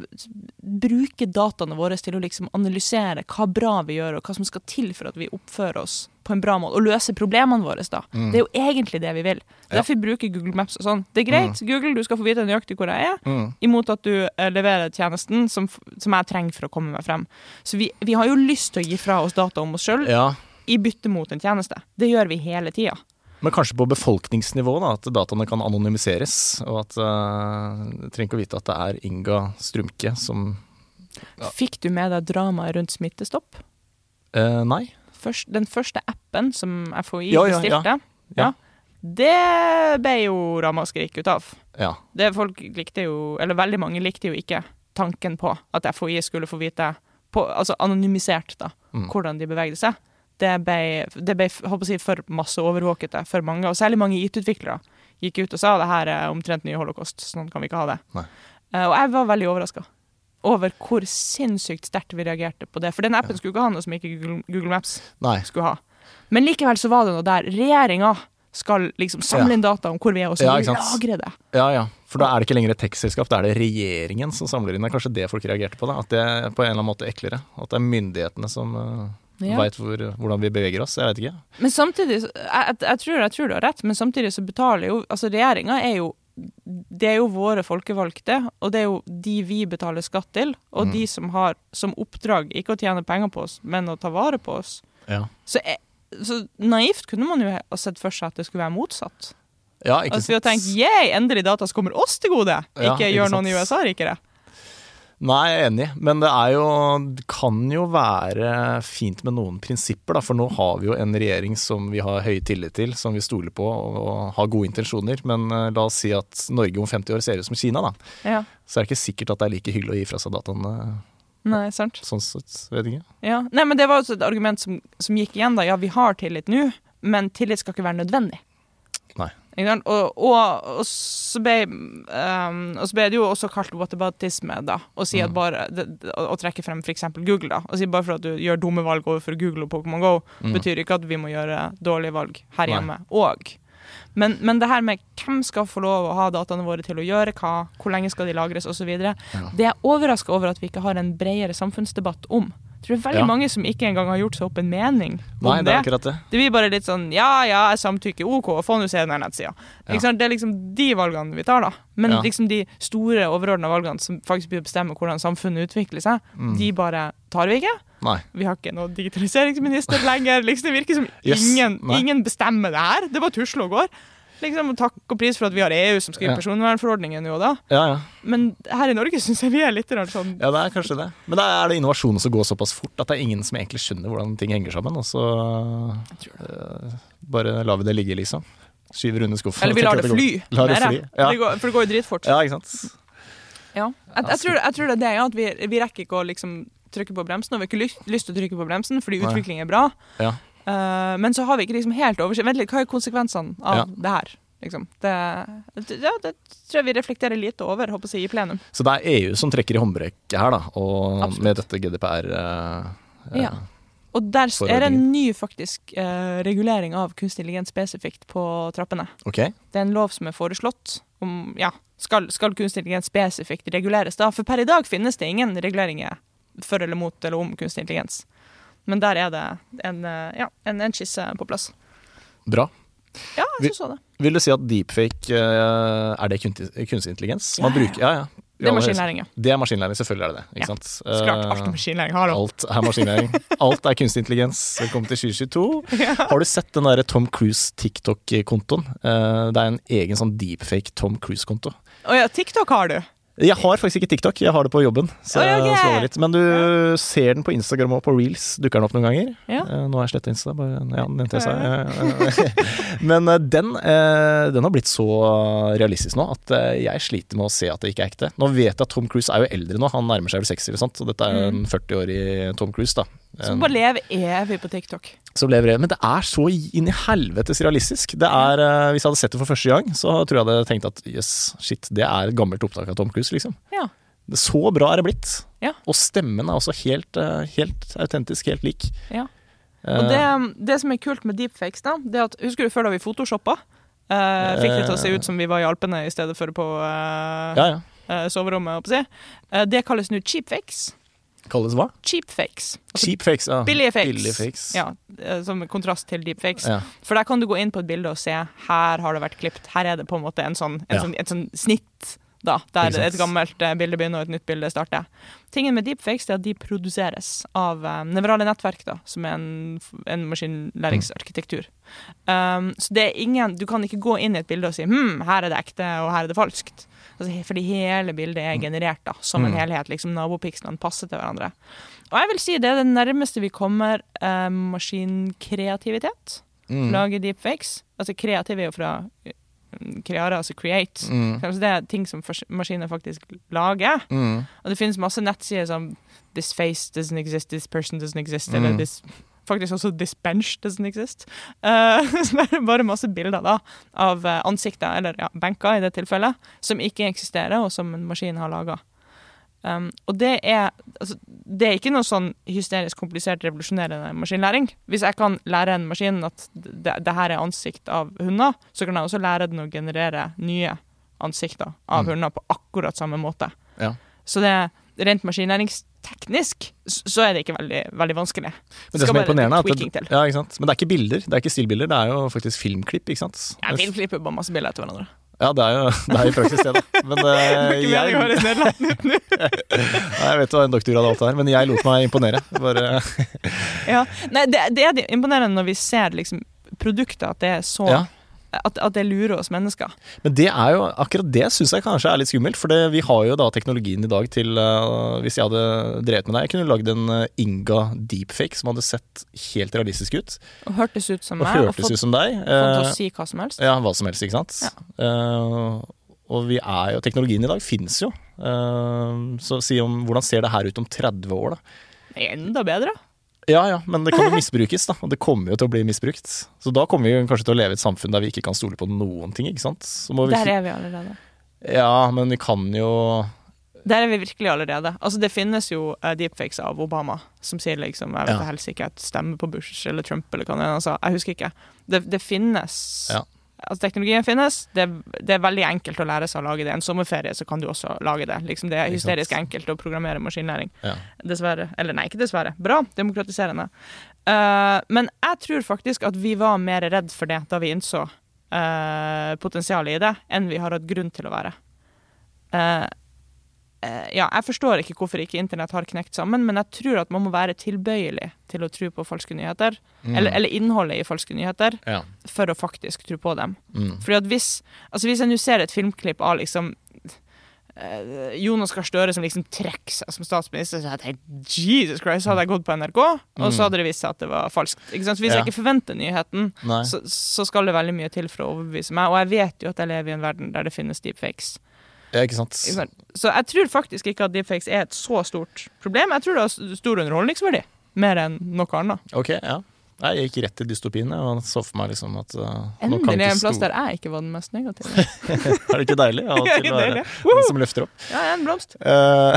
bruke dataene våre til å liksom analysere hva bra vi gjør, og hva som skal til for at vi oppfører oss på en bra måte, og løse problemene våre. da. Mm. Det er jo egentlig det vi vil. Ja. Derfor bruker Google Maps og sånn. Det er greit, Google, du skal få vite nøyaktig hvor jeg er, Mm. imot at du eh, leverer tjenesten som, som jeg trenger for å komme meg frem. Så vi, vi har jo lyst til å gi fra oss data om oss sjøl Ja, i bytte mot en tjeneste. Det gjør vi hele tida. Men kanskje på befolkningsnivå, da, at dataene kan anonymiseres. Og at uh, trenger ikke å vite at det er Inga Strumke som Ja. Fikk du med deg dramaet rundt Smittestopp? Uh, Nei. Først, den første appen som FHI Ja, ja, bestilte, Ja. det ble jo ramaskrik ut av. Ja. Det folk likte jo, eller veldig mange likte jo ikke tanken på at FHI skulle få vite, på, altså anonymisert, da, Mm. hvordan de bevegde seg. Det ble, det ble på for masseovervåkete for mange, og særlig mange IT-utviklere gikk ut og sa det her er omtrent ny holocaust, sånn kan vi ikke ha det. Nei. Eh, og jeg var veldig overraska over hvor sinnssykt sterkt vi reagerte på det. For den appen skulle ikke ha noe som ikke Google, Google Maps Nei. skulle ha. Men likevel så var det noe der. Regjeringa skal liksom samle inn data om hvor vi er, og så Ja, lagre det. Ja, ja. For da er det ikke lenger et tekstselskap, da er det regjeringen som samler inn. Det er kanskje det folk reagerte på, da. At det er på en eller annen måte eklere. At det er myndighetene som uh, Ja. veit hvor, hvordan vi beveger oss. Jeg vet ikke. Men samtidig, jeg, jeg, tror, jeg tror du har rett, men samtidig så betaler jo Altså regjeringa er jo Det er jo våre folkevalgte, og det er jo de vi betaler skatt til, og Mm. de som har som oppdrag ikke å tjene penger på oss, men å ta vare på oss. Ja, Så, så naivt kunne man jo ha sett for seg at det skulle være motsatt. ja ikke Altså vi har tenkt yeah, endelig data som kommer oss til gode, Ja, ikke ikke gjør sant. noen i USA rikere. Nei, jeg er enig, men det jo Det kan jo være fint med noen prinsipper, da. For nå har vi jo en regjering som vi har høy tillit til, som vi stoler på og, har gode intensjoner. Men eh, la oss si at Norge om 50 år ser ut som Kina, da. Ja. Så er det ikke sikkert at det er like hyggelig å gi fra seg dataene Nei, sant. sånn sett. Vet ikke. Ja. Nei, men det var også et argument som, som gikk igjen, da. Ja, vi har tillit nå, men tillit skal ikke være nødvendig. Nei. Og, og, og, så ble, um, og så ble det jo også kalt whataboutisme, da. Å si Mm. bare det, Å trekke frem f.eks. Google, da. Å si bare for at du gjør dumme valg overfor Google og Pokémon GO, Mm. betyr ikke at vi må gjøre dårlige valg her hjemme òg. Men, men det her med hvem skal få lov å ha dataene våre til å gjøre hva, hvor lenge skal de lagres osv., Ja. det er jeg overraska over at vi ikke har en bredere samfunnsdebatt om. Tror det er veldig Ja. mange som ikke engang har gjort seg opp en mening om Nei, det det. er akkurat det. Det blir bare litt sånn ja, ja, jeg samtykker, OK, få nå se den nettsida. Ja. Det er liksom de valgene vi tar, da. Men Ja. liksom de store, overordna valgene som faktisk blir å bestemme hvordan samfunnet utvikler seg, Mm. de bare tar vi ikke. Nei. Vi har ikke noen digitaliseringsminister lenger. Liksom, det virker som Yes, ingen, ingen bestemmer det her. Det bare tusler og går. Liksom, og Takk og pris for at vi har EU som skriver Ja. personvernforordningen jo da. Ja, ja. Men her i Norge syns jeg vi er litt rart sånn Ja, det er kanskje det. Men da er det innovasjon som går såpass fort at det er ingen som egentlig skjønner hvordan ting henger sammen. Og så uh, bare lar vi det ligge, liksom. Skyver under skuffen. Eller vi lar det fly. går- Lar det fly. Ja. det går, for det går jo dritfort. ja, ikke sant. Ja. Jeg, jeg, tror, jeg tror det er det, ja, at vi, vi rekker ikke å liksom trykke på bremsen, og vi har ikke lyst, lyst til å trykke på bremsen fordi utvikling er bra. Ja. Eh, men så har vi ikke liksom helt oversikt. Vent litt, hva er konsekvensene av Ja. det her? Liksom. Det, ja, det tror jeg vi reflekterer lite over håper jeg, i plenum. Så det er EU som trekker i håndbrekket her, da. Og Absolutt. med dette GDPR eh, eh, Ja. Og der er det en ny faktisk uh, regulering av kunstig intelligens spesifikt på trappene. Okay. Det er en lov som er foreslått om ja, skal, skal kunstig intelligens spesifikt reguleres. da? For per i dag finnes det ingen reguleringer for eller mot eller om kunstig intelligens. Men der er det en, eh, ja, en, en skisse på plass. Bra. Ja, jeg syns det. Vil du si at deepfake eh, er det kunstig, intelligens? Man Ja, ja. bruker, ja, ja. Det er maskinlæring, ja. Det er maskinlæring, selvfølgelig er det det. Ja. Sant? Så klart, alt er Eh, maskinlæring. Hallo. Alt er maskinlæring. Alt er kunstig intelligens. Velkommen til 2022. Har du sett den der Tom Cruise TikTok-kontoen? Eh, Det er en egen sånn deepfake Tom Cruise-konto. Å ja, TikTok har du. Jeg har faktisk ikke TikTok, jeg har det på jobben. Så Oi, okay. slår litt. Men du ser den på Instagram og på Reels. Dukker den opp noen ganger? Ja. Eh, Nå har jeg sletta Insta, bare ja, nevnte jeg seg. Men eh, den, eh, den har blitt så realistisk nå at eh, jeg sliter med å se at det ikke er ekte. Nå vet jeg at Tom Cruise er jo eldre nå, han nærmer seg vel 60 eller sånt. Så dette er en 40-årig Tom Cruise, da. Som bare lever evig på TikTok. som lever Men det er så inn i helvetes realistisk. Det er, eh, Hvis jeg hadde sett det for første gang, så tror jeg hadde tenkt at yes, shit, det er et gammelt opptak av Tom Cruise, liksom. Ja. Så bra er det blitt. Ja. Og stemmen er også helt, eh, helt autentisk, helt lik. Ja. Eh, Og det, det som er kult med deepfakes, da, det er at Husker du før da vi photoshoppa? Uh, fikk det til å se ut som vi var i Alpene i stedet for på eh, ja, ja. eh, soverommet. Si. Det kalles nå cheapfakes. Kalles hva? cheapfakes. Altså Cheap fakes. Ja. billige fakes. Billige fakes. Ja, eh, som kontrast til deepfakes. Ja. For der kan du gå inn på et bilde og se her har det vært klippet. Her er det på en måte en sånn, en Ja. sånn, et sånn snitt, da, der et gammelt eh, bilde begynner og et nytt bilde starter. Tingen med deepfakes er at de produseres av eh, nevrale nettverk, da, som er en, en maskinlæringsarkitektur. Um, så det er ingen Du kan ikke gå inn i et bilde og si hm, her er det ekte, og her er det falskt. Altså, fordi hele bildet er generert da, som en Mm. helhet. liksom Nabopikslene passer til hverandre. Og jeg vil si det er det nærmeste vi kommer eh, maskinkreativitet. Mm. Lage deepfakes. Altså kreativ er jo fra eh, creare, altså create. Mm. Så det er ting som maskiner faktisk lager. Mm. Og det finnes masse nettsider som This face doesn't exist, this person doesn't exist, Mm. eller this Faktisk også this bench doesn't exist. Uh, så det er bare masse bilder da av eh, ansikter, eller ja, benker i det tilfellet, som ikke eksisterer, og som en maskin har laga. Um, og det er, altså, det er ikke noe sånn hysterisk komplisert revolusjonerende maskinlæring. Hvis jeg kan lære en maskin at det, det her er ansikt av hunder, så kan jeg også lære den å generere nye ansikter av Mm. hunder på akkurat samme måte. Ja. Så det er rent maskinlæringsteknisk så er det ikke veldig, veldig vanskelig. Men det som er imponerende, er at det, ja, ikke sant? Men det er ikke bilder, det er ikke stillbilder, det er jo faktisk filmklipp. ikke sant? Ja, filmklipp er bare masse bilder etter hverandre. Ja, det er jo det er i praksis det, da. Men å jeg, ut. Nei, jeg vet hva en doktorgrad alt det er, men jeg lot meg imponere. Bare, Ja. Nei, det, det er imponerende når vi ser liksom produktet, at det er så ja. At, at det lurer oss mennesker. Men det er jo, akkurat det syns jeg kanskje er litt skummelt. For det, vi har jo da teknologien i dag til uh, Hvis jeg hadde drevet med det Jeg kunne lagd en uh, Inga deepfake som hadde sett helt realistisk ut. Og hørtes ut som Og meg, og fått, ut som deg. fått å si hva som helst. ja, hva som helst, ikke sant. Uh, og vi er jo Teknologien i dag fins jo. Uh, så si om hvordan ser det her ut om 30 år, da? Enda bedre. Ja ja, men det kan jo misbrukes, da. Og det kommer jo til å bli misbrukt. Så da kommer vi kanskje til å leve i et samfunn der vi ikke kan stole på noen ting, ikke sant. Så må vi Der er vi allerede. Ja, men vi kan jo Der er vi virkelig allerede. Altså Det finnes jo eh, deepfakes av Obama som sier liksom Jeg vet Ja. helsike, stemmer på Bush eller Trump eller hva det er han sa. Jeg husker ikke. Det, det finnes. Ja. Altså Teknologien finnes. Det, det er veldig enkelt å lære seg å lage det. En sommerferie så kan du også lage det. Liksom Det er hysterisk enkelt å programmere maskinlæring. Ja. Dessverre. Eller nei, ikke dessverre. Bra. Demokratiserende. Uh, men jeg tror faktisk at vi var mer redd for det da vi innså uh, potensialet i det, enn vi har hatt grunn til å være. Eh, ja, jeg forstår ikke hvorfor ikke internett har knekt sammen, men jeg tror at man må være tilbøyelig til å tro på falske nyheter, Mm. eller, eller innholdet i falske nyheter, Ja. for å faktisk tro på dem. Mm. Fordi at hvis, altså hvis jeg nå ser et filmklipp av liksom eh, Jonas Gahr Støre som liksom trekker seg som statsminister, så hadde jeg tenkt Jesus Christ, hadde jeg gått på NRK, og så hadde det vist seg at det var falskt. Ikke sant? Så hvis Mm. Ja. jeg ikke forventer nyheten, så, så skal det veldig mye til for å overbevise meg. Og jeg vet jo at jeg lever i en verden der det finnes deepfakes. Ja, ikke sant. Så jeg tror faktisk ikke at deepfakes er et så stort problem. Jeg tror det har stor underholdningsverdi. Mer enn noe annet. Ok, ja. Nei, jeg gikk rett til dystopien jeg, så for meg liksom at uh, Endelig en plass der jeg ikke var den mest negative. Er det ikke deilig av og til å være den som løfter opp? Ja, en blomst. Eh,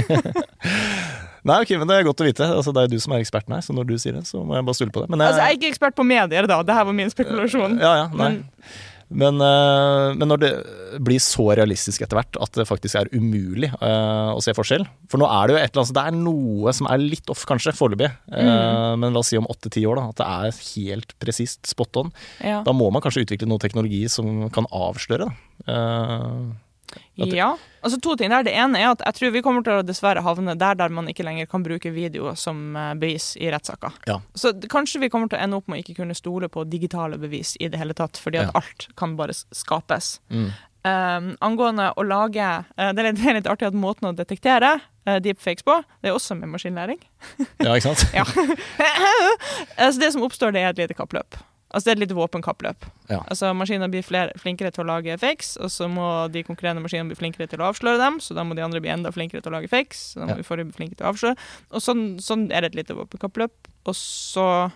Nei, ok, men det er godt å vite. Altså, det er du som er eksperten her, så når du sier det, så må jeg bare stole på det. Men, Altså, jeg er ikke ekspert på medier, da. Det her var min spekulasjon. Ja, ja, nei. Men- Men, eh, men når det blir så realistisk etter hvert at det faktisk er umulig eh, å se forskjell For nå er det jo et eller annet Det er noe som er litt off, kanskje, foreløpig. Eh, Mm. Men la oss si om åtte-ti år da, at det er helt presist spot on. Ja. Da må man kanskje utvikle noe teknologi som kan avsløre det. Ja. Altså to ting der. Det ene er at jeg tror vi kommer til å dessverre havne der der man ikke lenger kan bruke video som eh, bevis i rettssaker. Ja. Så kanskje vi kommer til å ende opp med å ikke kunne stole på digitale bevis i det hele tatt, fordi at Ja. alt kan bare skapes. mm. Um, angående å lage uh, det, er litt, det er litt artig at måten å detektere uh, deepfakes på, det er også med maskinlæring. Ja, ikke sant? Ja. altså det som oppstår, det er et lite kappløp. Altså det er et lite våpenkappløp. Ja. Altså Maskiner blir flere, flinkere til å lage fakes, og så må de konkurrerende maskinene bli flinkere til å avsløre dem. Så da må de andre bli enda flinkere til å lage fakes. Så da må Ja. vi forrige bli flinkere til å avsløre. Og sånn, sånn er det et lite våpenkappløp. Og så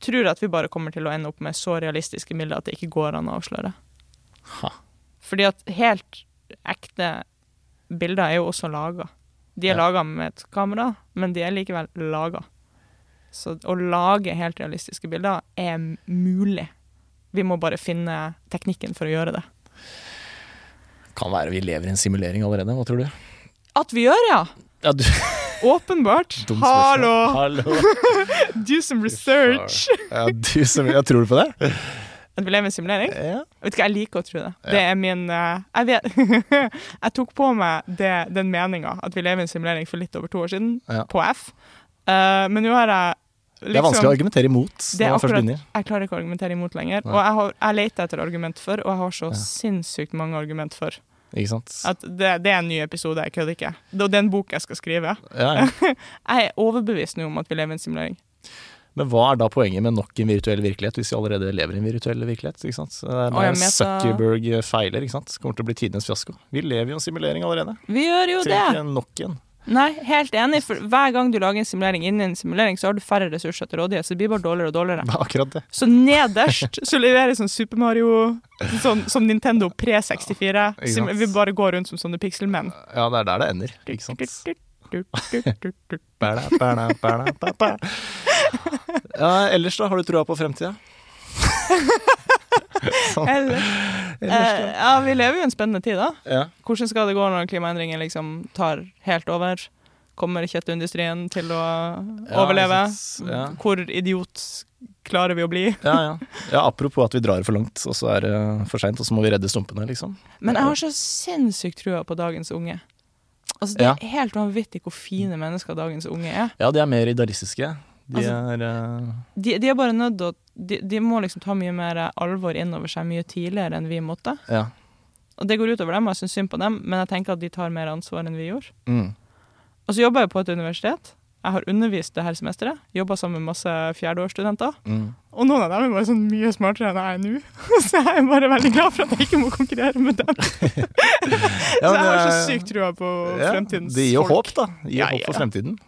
tror jeg at vi bare kommer til å ende opp med så realistiske bilder at det ikke går an å avsløre. Ha. Fordi at helt ekte bilder er jo også laga. De er Ja. laga med et kamera, men de er likevel laga. Så å lage helt realistiske bilder er mulig. Vi må bare finne teknikken for å gjøre det. Kan være vi lever i en simulering allerede, hva tror du? At vi gjør, ja! Ja, du, Åpenbart. Hallo! Hallo. Do some research. Ja, du som Jeg tror du på det? At vi lever i en simulering? Ja. Vet ikke, jeg liker å tro det. Ja. Det er min eh, Jeg vet Jeg tok på meg det, den meninga at vi lever i en simulering for litt over to år siden, Ja. på F. Eh, men nå har jeg liksom Det er vanskelig å argumentere imot det er akkurat. Jeg klarer ikke å argumentere imot lenger. Nei. Og jeg, har, jeg leter etter argument for, og jeg har så Ja. sinnssykt mange argument for. Ikke sant? At det, det er en ny episode, jeg kødder ikke. Det er en bok jeg skal skrive. Ja, ja. Jeg er overbevist nå om at vi lever i en simulering. Men hva er da poenget med nok en virtuell virkelighet, hvis vi allerede lever i en virtuell virkelighet? ikke sant? Det Å, ja, meta- Zuckerberg feiler, ikke sant? Kommer til å bli tidenes fiasko. Vi lever jo i en simulering allerede. Vi gjør jo det! Trenger ikke nok en. Nei, helt enig. For hver gang du lager en simulering inni en simulering, så har du færre ressurser til rådighet. Så det blir bare dårligere og dårligere. Det er akkurat det. Så nederst så leverer sånn Super Mario sånn, Som Nintendo pre-64. Ja? Vi bare går rundt som sånne pikselmenn. Ja, det er der det ender. Ikke sant? Ja, ellers da, har du trua på fremtida? sånn. Eller, eh, ja, vi lever jo i en spennende tid, da. Ja. Hvordan skal det gå når klimaendringen liksom tar helt over? Kommer kjøttindustrien til å Ja, overleve? Synes. Ja. Hvor idiot klarer vi å bli? Ja, ja. ja, apropos at vi drar for langt, og så er det for seint, og så må vi redde stumpene, liksom. Men jeg har så sinnssykt trua på dagens unge. Altså, det er helt vanvittig hvor fine mennesker dagens unge er. Ja, de er mer idealistiske. De Altså- er uh... De, de er bare nødt til å de, de må liksom ta mye mer alvor innover seg mye tidligere enn vi måtte. Ja. Og det går utover dem, og jeg syns synd på dem, men jeg tenker at de tar mer ansvar enn vi gjorde. Mm. Og så jobber jeg på et universitet. Jeg har undervist det her semesteret. Jobba sammen med masse fjerdeårsstudenter. Mm. Og noen av dem er bare sånn mye smartere enn jeg er nå. Så jeg er bare veldig glad for at jeg ikke må konkurrere med dem. Ja, så jeg har så sykt trua på ja, fremtidens Det gir jo håp, da. Gir Ja, håp for fremtiden.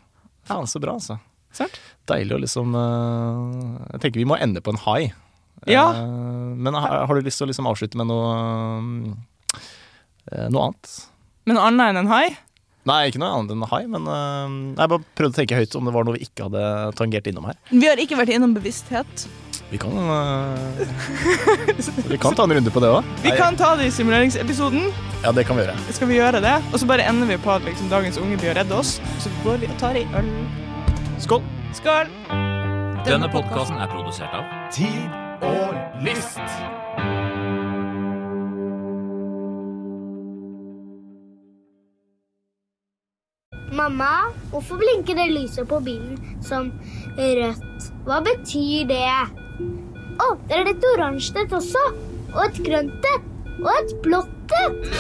Faen, så bra, altså. Sant? Deilig å liksom eh, Jeg tenker vi må ende på en high. Ja. Eh, men har, har du lyst til å liksom avslutte med noe eh, Noe annet? Men annet enn en hai? Nei, ikke noe annet enn high, men jeg bare prøvde å tenke høyt om det var noe vi ikke hadde tangert innom her. Vi har ikke vært innom bevissthet. Vi kan Vi kan ta en runde på det òg. Vi kan ta det i simuleringsepisoden. Ja, det kan vi gjøre. Skal vi gjøre det? Og så bare ender vi på at liksom, dagens unge blir å redde oss. Så går vi og tar ei øl. Skål! Skål! Denne podkasten er produsert av Tid og lyst. Mamma, hvorfor blinker det lyset på bilen som rødt? Hva betyr det? Å, det er et oransje et også. Og et grønt et. Og et blått et.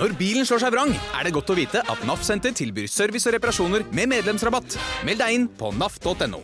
Når bilen slår seg vrang, er det godt å vite at NAF Senter tilbyr service og reparasjoner med medlemsrabatt. Meld deg inn på naf.no.